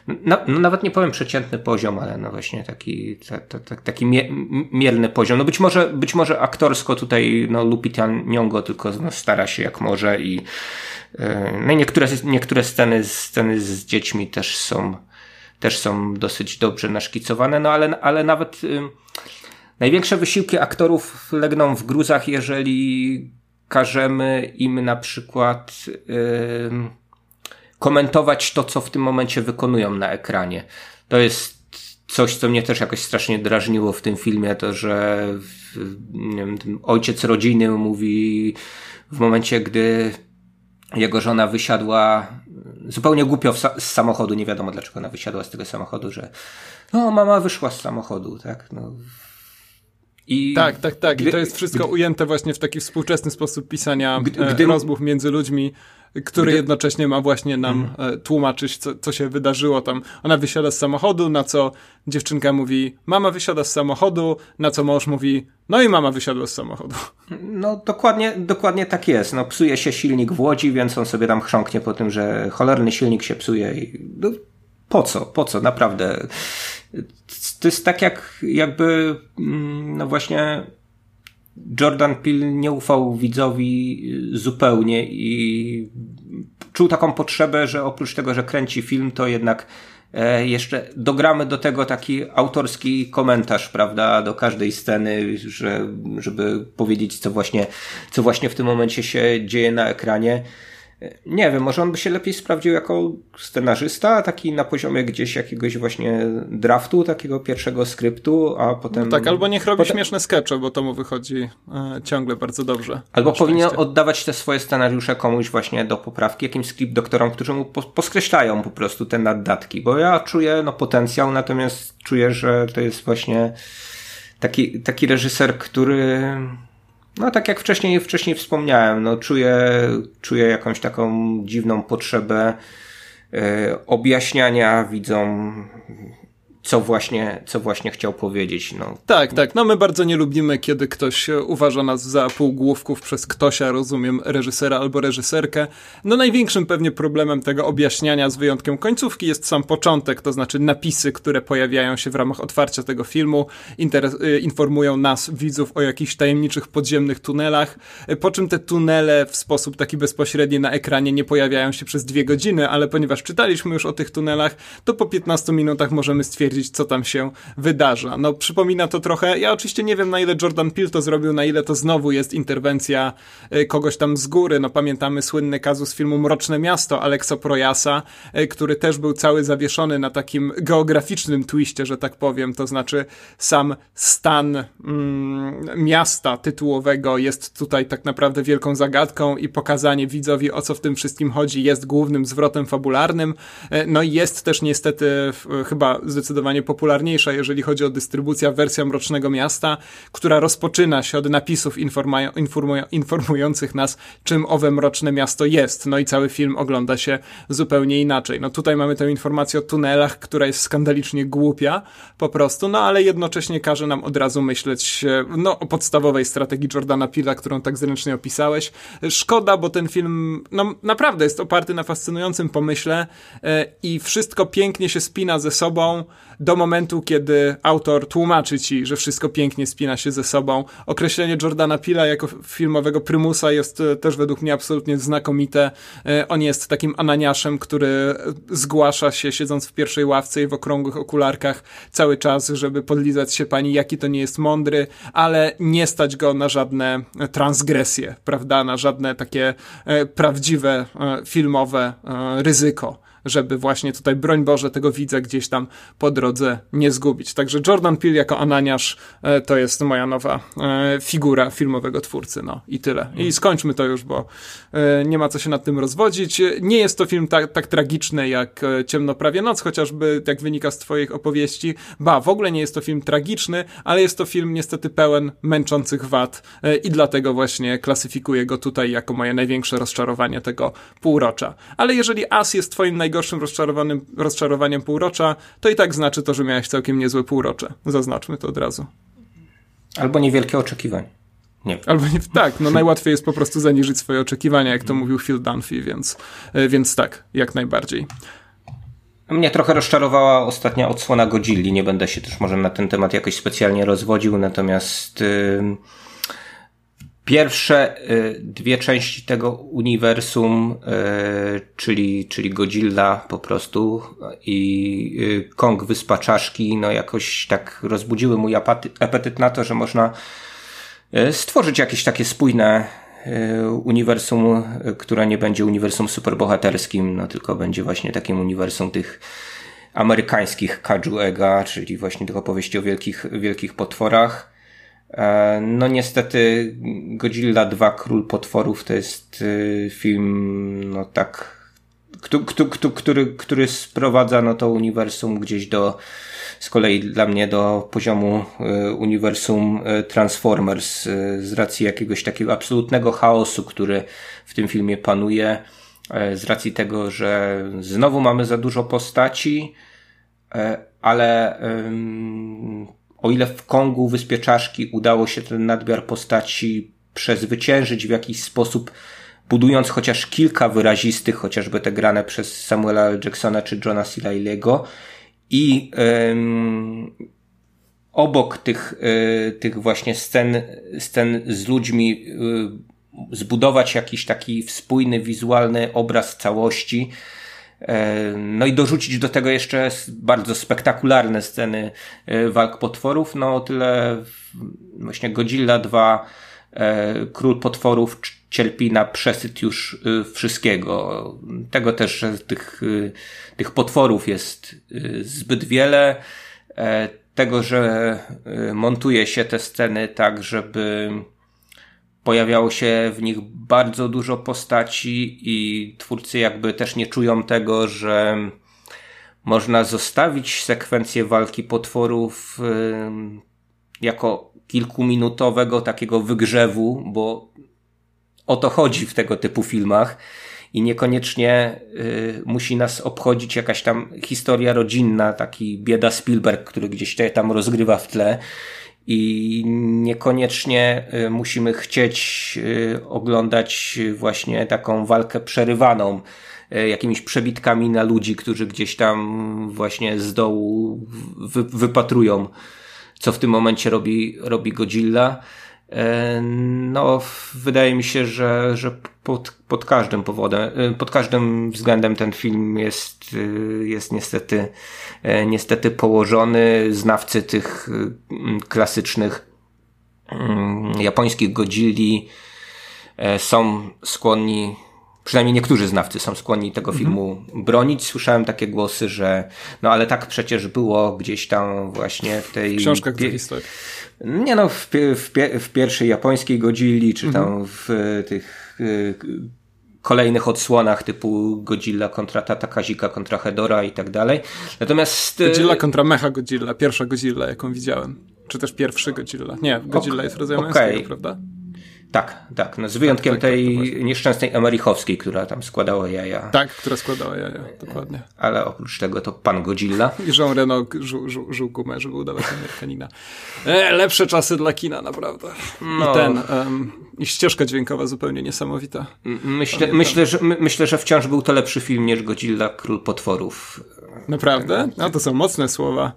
no, no, nawet nie powiem przeciętny poziom, ale no właśnie taki, ta, ta, ta, taki mie, mierny poziom. No być może, być może aktorsko tutaj no Lupita Nyong'o tylko no, stara się jak może i yy, no niektóre, niektóre sceny, sceny z dziećmi też są, też są dosyć dobrze naszkicowane, no ale, ale nawet yy, największe wysiłki aktorów legną w gruzach, jeżeli każemy im na przykład yy, komentować to, co w tym momencie wykonują na ekranie. To jest coś, co mnie też jakoś strasznie drażniło w tym filmie, to że wiem, ojciec rodziny mówi w momencie, gdy jego żona wysiadła zupełnie głupio z samochodu, nie wiadomo dlaczego ona wysiadła z tego samochodu, że no mama wyszła z samochodu, tak, no. I tak, tak, tak. I to jest wszystko ujęte właśnie w taki współczesny sposób pisania gdy, e, gdy, rozmów między ludźmi który jednocześnie ma właśnie nam mm. tłumaczyć, co, co się wydarzyło tam. Ona wysiada z samochodu, na co dziewczynka mówi, mama wysiada z samochodu, na co mąż mówi, no i mama wysiadła z samochodu. No dokładnie, dokładnie tak jest. No psuje się silnik w Łodzi, więc on sobie tam chrząknie po tym, że cholerny silnik się psuje i no, po co, po co, naprawdę. To jest tak jak jakby, mm, no właśnie Jordan Peele nie ufał widzowi zupełnie i czuł taką potrzebę, że oprócz tego, że kręci film, to jednak e, jeszcze dogramy do tego taki autorski komentarz, prawda, do każdej sceny, że, żeby powiedzieć, co właśnie, co właśnie w tym momencie się dzieje na ekranie. Nie wiem, może on by się lepiej sprawdził jako scenarzysta, taki na poziomie gdzieś jakiegoś właśnie draftu, takiego pierwszego skryptu, a potem... No tak, albo niech robi potem... śmieszne skecze, bo to mu wychodzi e, ciągle bardzo dobrze. Albo powinien oddawać te swoje scenariusze komuś właśnie do poprawki, jakimś script doktorom, którzy mu po, poskreślają po prostu te naddatki, bo ja czuję no potencjał, natomiast czuję, że to jest właśnie taki, taki reżyser, który no tak jak wcześniej, wcześniej wspomniałem, no czuję, czuję jakąś taką dziwną potrzebę e, objaśniania widzom co właśnie, co właśnie chciał powiedzieć. No. Tak, tak. No my bardzo nie lubimy, kiedy ktoś uważa nas za półgłówków przez ktośa, rozumiem, reżysera albo reżyserkę. No największym pewnie problemem tego objaśniania z wyjątkiem końcówki jest sam początek, to znaczy napisy, które pojawiają się w ramach otwarcia tego filmu, y, informują nas, widzów, o jakichś tajemniczych podziemnych tunelach, po czym te tunele w sposób taki bezpośredni na ekranie nie pojawiają się przez dwie godziny, ale ponieważ czytaliśmy już o tych tunelach, to po 15 minutach możemy stwierdzić, co tam się wydarza. No, przypomina to trochę, ja oczywiście nie wiem, na ile Jordan Peele to zrobił, na ile to znowu jest interwencja y, kogoś tam z góry. No, pamiętamy słynny kazus filmu Mroczne Miasto Alexa Projasa, y, który też był cały zawieszony na takim geograficznym twiście, że tak powiem, to znaczy sam stan mm, miasta tytułowego jest tutaj tak naprawdę wielką zagadką i pokazanie widzowi, o co w tym wszystkim chodzi, jest głównym zwrotem fabularnym. Y, no i jest też niestety chyba zdecydowanie zdecydowanie popularniejsza, jeżeli chodzi o dystrybucję, wersja Mrocznego Miasta, która rozpoczyna się od napisów informujących nas, czym owe Mroczne Miasto jest. No i cały film ogląda się zupełnie inaczej. No tutaj mamy tę informację o tunelach, która jest skandalicznie głupia po prostu, no ale jednocześnie każe nam od razu myśleć no, o podstawowej strategii Jordana Pila, którą tak zręcznie opisałeś. Szkoda, bo ten film no, naprawdę jest oparty na fascynującym pomyśle e, i wszystko pięknie się spina ze sobą do momentu, kiedy autor tłumaczy ci, że wszystko pięknie spina się ze sobą. Określenie Jordana Pila jako filmowego prymusa jest e, też według mnie absolutnie znakomite. E, on jest takim ananiaszem, który zgłasza się siedząc w pierwszej ławce i w okrągłych okularkach cały czas, żeby podlizać się pani, jaki to nie jest mądry, ale nie stać go na żadne transgresje, prawda, na żadne takie e, prawdziwe filmowe ryzyko żeby właśnie tutaj, broń Boże, tego widza gdzieś tam po drodze nie zgubić. Także Jordan Peele jako Ananiasz e, to jest moja nowa e, figura filmowego twórcy, no i tyle. I skończmy to już, bo e, nie ma co się nad tym rozwodzić. Nie jest to film tak, tak tragiczny jak Ciemno prawie noc, chociażby jak wynika z twoich opowieści. Ba, w ogóle nie jest to film tragiczny, ale jest to film niestety pełen męczących wad i dlatego właśnie klasyfikuję go tutaj jako moje największe rozczarowanie tego półrocza. Ale jeżeli As jest twoim najgorszym rozczarowanym, rozczarowaniem półrocza, to i tak znaczy to, że miałeś całkiem niezłe półrocze. Zaznaczmy to od razu. Albo niewielkie oczekiwania. Nie. Albo nie, tak, no najłatwiej jest po prostu zaniżyć swoje oczekiwania, jak to mówił Phil Dunphy, więc, e, więc tak, jak najbardziej. Mnie trochę rozczarowała ostatnia odsłona Godzilli. Nie będę się też może na ten temat jakoś specjalnie rozwodził, natomiast yy, Pierwsze y, dwie części tego uniwersum, y, czyli, czyli Godzilla po prostu i y, Kong Wyspa Czaszki, no jakoś tak rozbudziły mój apetyt na to, że można stworzyć jakieś takie spójne uniwersum, które nie będzie uniwersum superbohaterskim, no tylko będzie właśnie takim uniwersum tych amerykańskich Kajuega, czyli właśnie tych opowieści o wielkich, wielkich potworach. E, no niestety Godzilla 2 Król Potworów to jest y, film no tak który, który, który sprowadza no to uniwersum gdzieś do z kolei dla mnie do poziomu y, uniwersum Transformers z racji jakiegoś takiego absolutnego chaosu, który w tym filmie panuje z racji tego, że znowu mamy za dużo postaci, ale o ile w Kongu Wyspie Czaszki udało się ten nadmiar postaci przezwyciężyć w jakiś sposób, budując chociaż kilka wyrazistych, chociażby te grane przez Samuela. Jacksona czy Johna. Reilly'ego i ym, obok tych, y, tych właśnie scen, scen z ludźmi y, zbudować jakiś taki spójny, wizualny obraz całości, no i dorzucić do tego jeszcze bardzo spektakularne sceny e, walk potworów, no tyle właśnie Godzilla 2 e, Król Potworów cierpi na przesyt już wszystkiego. Tego też, tych, tych potworów jest zbyt wiele. Tego, że montuje się te sceny tak, żeby pojawiało się w nich bardzo dużo postaci i twórcy jakby też nie czują tego, że można zostawić sekwencję walki potworów jako kilkuminutowego takiego wygrzewu, bo o to chodzi w tego typu filmach i niekoniecznie y, musi nas obchodzić jakaś tam historia rodzinna, taki bieda Spielberg, który gdzieś tam rozgrywa w tle i niekoniecznie y, musimy chcieć y, oglądać właśnie taką walkę przerywaną y, jakimiś przebitkami na ludzi, którzy gdzieś tam właśnie z dołu wy, wypatrują, co w tym momencie robi, robi Godzilla. E, no, wydaje mi się, że, że pod, pod każdym powodem, e, pod każdym względem ten film jest, e, jest niestety, niestety położony. Znawcy tych klasycznych japońskich Godzilli są skłonni przynajmniej niektórzy znawcy są skłonni tego mhm. filmu bronić. Słyszałem takie głosy, że no ale tak przecież było gdzieś tam właśnie w tej... W książkach pie... historii. Nie no, w, w, w, pierwszej japońskiej Godzilli, czy tam mhm. w tych y, kolejnych odsłonach typu Godzilla kontra Tata Kazika kontra Hedora i tak dalej. Natomiast... Y, Godzilla kontra Mecha Godzilla, pierwsza Godzilla jaką widziałem. Czy też pierwszy Godzilla. Nie, Godzilla ok, jest rodzajem okay. prawda? Tak, tak. No z wyjątkiem tak, tak, tej tak, nieszczęsnej Emerychowskiej, która tam składała jaja. Tak, która składała jaja, dokładnie. Ale oprócz tego to pan Godzilla. I Jean Reno żył gumę, żeby udawać Amerykanina. E, lepsze czasy dla kina, naprawdę. No. I ten, um, i ścieżka dźwiękowa zupełnie niesamowita. Myślę, myślę, że, my, myślę, że wciąż był to lepszy film niż Godzilla, Król Potworów. Naprawdę? No to są mocne słowa.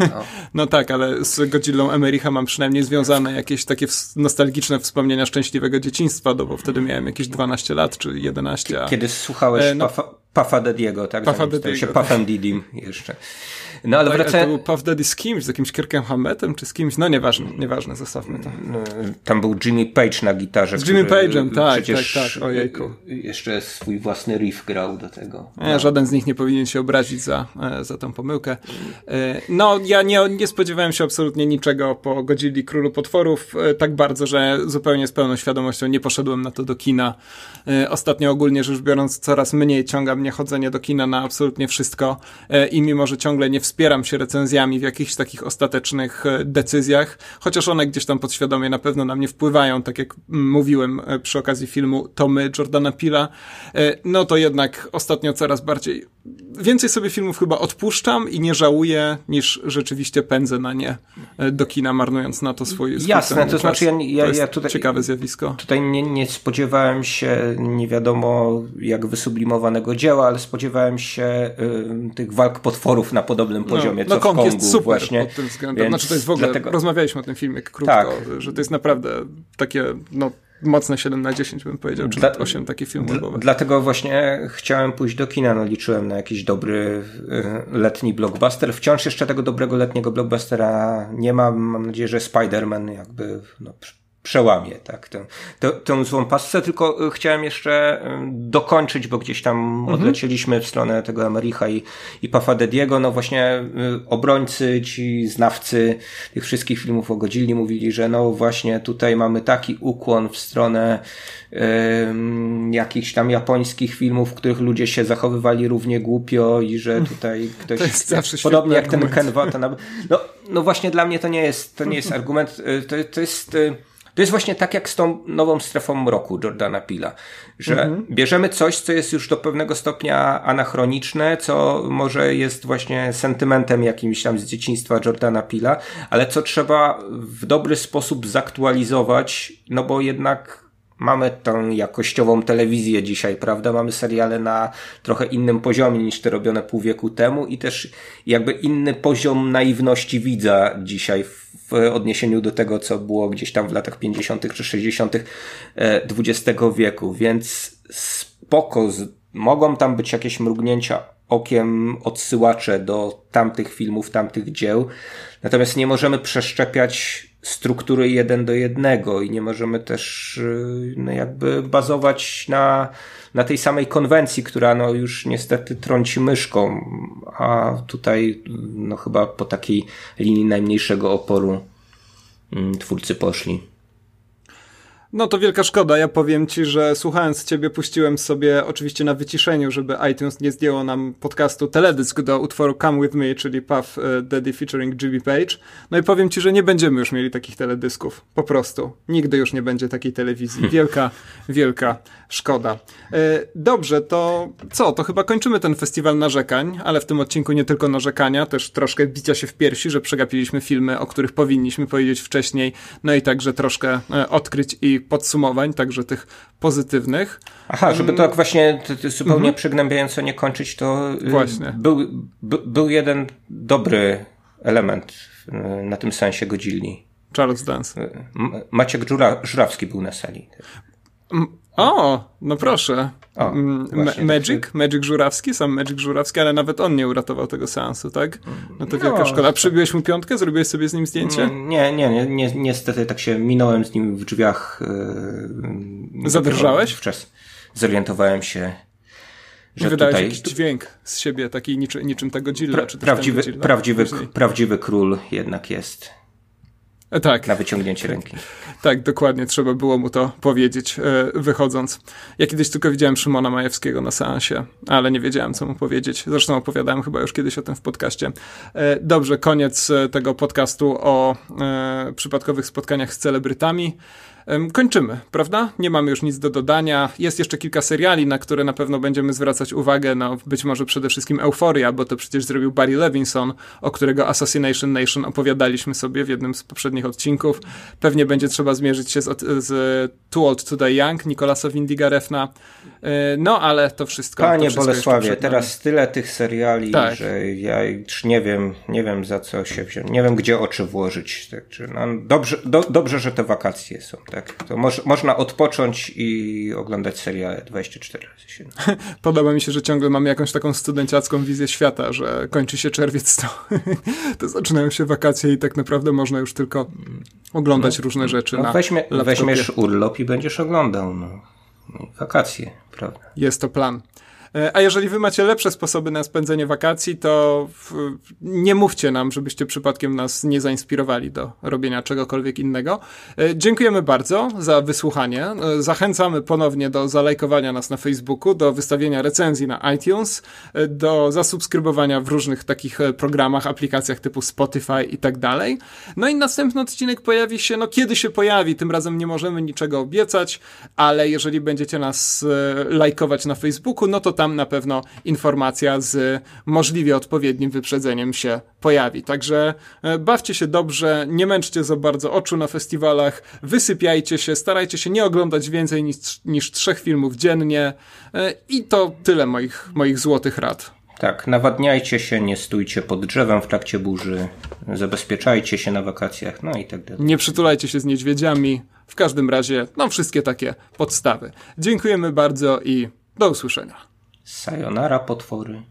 No. no. tak, ale z Godzillą Emericha mam przynajmniej związane jakieś takie nostalgiczne wspomnienia szczęśliwego dzieciństwa, no bo wtedy miałem jakieś 12 lat, czy 11. Kiedy słuchałeś e, no, Puffa Daddy'ego, tak? Puffa Daddy'ego. się Puffem Didim jeszcze. No ale tak, wracając... To był Puff Daddy z kimś, z jakimś Kirkiem Hammetem, czy z kimś, no nieważne, nieważne, zostawmy to. No, tam był Jimmy Page na gitarze. Z Jimmy Page'em, tak, tak, tak, ojejku. Jeszcze swój własny riff grał do tego. No. Żaden z nich nie powinien się obrazić za, e, za tą pomyłkę. E, no, ja nie, nie spodziewałem się absolutnie niczego po Godzilli Królu Potworów, e, tak bardzo, że zupełnie z pełną świadomością nie poszedłem na to do kina. Ostatnio ogólnie rzecz biorąc coraz mniej ciąga mnie chodzenie do kina na absolutnie wszystko i mimo, że ciągle nie wspieram się recenzjami w jakichś takich ostatecznych decyzjach, chociaż one gdzieś tam podświadomie na pewno na mnie wpływają, tak jak mówiłem przy okazji filmu Tomy Jordana Pila, no to jednak ostatnio coraz bardziej więcej sobie filmów chyba odpuszczam i nie żałuję, niż rzeczywiście pędzę na nie e, do kina, marnując na to swój, swój Jasne, to znaczy ja, ja, to ja tutaj... Ciekawe zjawisko. Tutaj nie, nie spodziewałem się nie wiadomo jak wysublimowanego dzieła, ale spodziewałem się y, tych walk potworów na podobnym no, poziomie, no, co no, Kong w Kongu jest super właśnie. pod tym względem. Więc znaczy to jest w ogóle, dlatego... rozmawialiśmy o tym filmie krótko, tak. że to jest naprawdę takie, no mocne 7 na 10 bym powiedział, czy Dla, 8 takich filmów. Dlatego właśnie chciałem pójść do kina, no liczyłem na jakiś dobry y, letni blockbuster. Wciąż jeszcze tego dobrego letniego blockbustera nie mam. Mam nadzieję, że Spider-Man jakby no, przełamie tak, tę, tę, tę złą pasę, tylko y, chciałem jeszcze y, dokończyć, bo gdzieś tam mhm. odlecieliśmy w stronę tego Americha i, i Puffa Dediego, no właśnie y, obrońcy, ci znawcy tych wszystkich filmów o Godzilli mówili, że no właśnie tutaj mamy taki ukłon w stronę um, jakichś tam japońskich filmów, w których ludzie się zachowywali równie głupio i że tutaj ktoś, to jest zawsze podobnie jak argument. ten Ken Watanabe. No, no właśnie dla mnie to nie jest, to nie jest argument, to, to jest to jest właśnie tak jak z tą nową strefą mroku Jordana Pila, że mhm. bierzemy coś, co jest już do pewnego stopnia anachroniczne, co może jest właśnie sentymentem jakimś tam z dzieciństwa Jordana Pila, ale co trzeba w dobry sposób zaktualizować, no bo jednak mamy tą jakościową telewizję dzisiaj, prawda? Mamy seriale na trochę innym poziomie niż te robione pół wieku temu i też jakby inny poziom naiwności widza dzisiaj w odniesieniu do tego, co było gdzieś tam w latach 50. czy 60. XX e, wieku, więc spoko, mogą tam być jakieś mrugnięcia okiem odsyłacze do tamtych filmów, tamtych dzieł, natomiast nie możemy przeszczepiać struktury jeden do jednego i nie możemy też y, no jakby bazować na, na tej samej konwencji, która no już niestety trąci myszką, a tutaj no chyba po takiej linii najmniejszego oporu mm, twórcy poszli. No to wielka szkoda. Ja powiem ci, że słuchając ciebie puściłem sobie oczywiście na wyciszeniu, żeby iTunes nie zdjęło nam podcastu teledysk do utworu Come With Me, czyli Puff e, Daddy featuring GB Page. No i powiem ci, że nie będziemy już mieli takich teledysków. Po prostu. Nigdy już nie będzie takiej telewizji. Wielka, wielka szkoda. E, dobrze, to co? To chyba kończymy ten festiwal narzekań, ale w tym odcinku nie tylko narzekania, też troszkę bicia się w piersi, że przegapiliśmy filmy, o których powinniśmy powiedzieć wcześniej, no i także troszkę e, odkryć i podsumowań, także tych pozytywnych. Aha, żeby to tak właśnie zupełnie mhm. przygnębiająco nie kończyć, to y, właśnie. Był, by, był jeden dobry element na tym sensie Godzilli. Charles Dance. Y, Maciek Żurawski był na sali. O, no proszę. O, mm, Magic? Magic Żurawski? Sam Magic Żurawski, ale nawet on nie uratował tego seansu, tak? No to wielka no, szkoda. A przybiłeś mu piątkę? Zrobiłeś sobie z nim zdjęcie? Nie, nie, nie, nie niestety tak się minąłem z nim w drzwiach. Yy, Zadrżałeś? Wczes zorientowałem się, że Wydałeś tutaj... jakiś dźwięk z siebie, taki niczy, niczym tego Gilla. Pra, czy prawdziwy, prawdziwy, prawdziwy król jednak jest. E, tak. Na wyciągnięcie ręki. Tak, dokładnie, trzeba było mu to powiedzieć, e, wychodząc. Ja kiedyś tylko widziałem Szymona Majewskiego na seansie, ale nie wiedziałem, co mu powiedzieć. Zresztą opowiadałem chyba już kiedyś o tym w podcaście. E, dobrze, koniec tego podcastu o przypadkowych spotkaniach z celebrytami. Kończymy, prawda? Nie mamy już nic do dodania. Jest jeszcze kilka seriali, na które na pewno będziemy zwracać uwagę. No, być może przede wszystkim Euphoria, bo to przecież zrobił Barry Levinson, o którego Assassination Nation opowiadaliśmy sobie w jednym z poprzednich odcinków. Pewnie będzie trzeba zmierzyć się z, z Too Old to Die Young, Nicolasa Windiga Refna. E, no, ale to wszystko. Panie to wszystko Bolesławie, teraz tyle tych seriali, tak. że ja już nie wiem, nie wiem za co się wziąć, nie wiem gdzie oczy włożyć. Także no, dobrze, do, dobrze, że te wakacje są, tak? To moż, można odpocząć i oglądać seriale 24 razy 7. Podoba mi się, że ciągle mamy jakąś taką studenciacką wizję świata, że kończy się czerwiec, to, to zaczynają się wakacje i tak naprawdę można już tylko oglądać no, różne rzeczy no, na weźmie, Weźmiesz urlop i będziesz oglądał, no. Wakacje, prawda? Jest to plan. E, a jeżeli wy macie lepsze sposoby na spędzenie wakacji, to nie mówcie nam, żebyście przypadkiem nas nie zainspirowali do robienia czegokolwiek innego. E, dziękujemy bardzo za wysłuchanie. E, zachęcamy ponownie do zalajkowania nas na Facebooku, do wystawienia recenzji na iTunes, do zasubskrybowania w różnych takich programach, aplikacjach typu Spotify i tak dalej. No i następny odcinek pojawi się, no kiedy się pojawi, tym razem nie możemy niczego obiecać, ale jeżeli będziecie nas lajkować na Facebooku, no to tam na pewno informacja z możliwie odpowiednim wyprzedzeniem się pojawi. Także e, bawcie się dobrze, nie męczcie za bardzo oczu na festiwalach, wysypiajcie się, starajcie się nie oglądać więcej niż, niż trzech filmów dziennie e, i to tyle moich, moich złotych rad. Tak, nawadniajcie się, nie stójcie pod drzewem w trakcie burzy, zabezpieczajcie się na wakacjach, no i tak dalej. Nie przytulajcie się z niedźwiedziami. W każdym razie, no wszystkie takie podstawy. Dziękujemy bardzo i do usłyszenia. Sayonara potwory.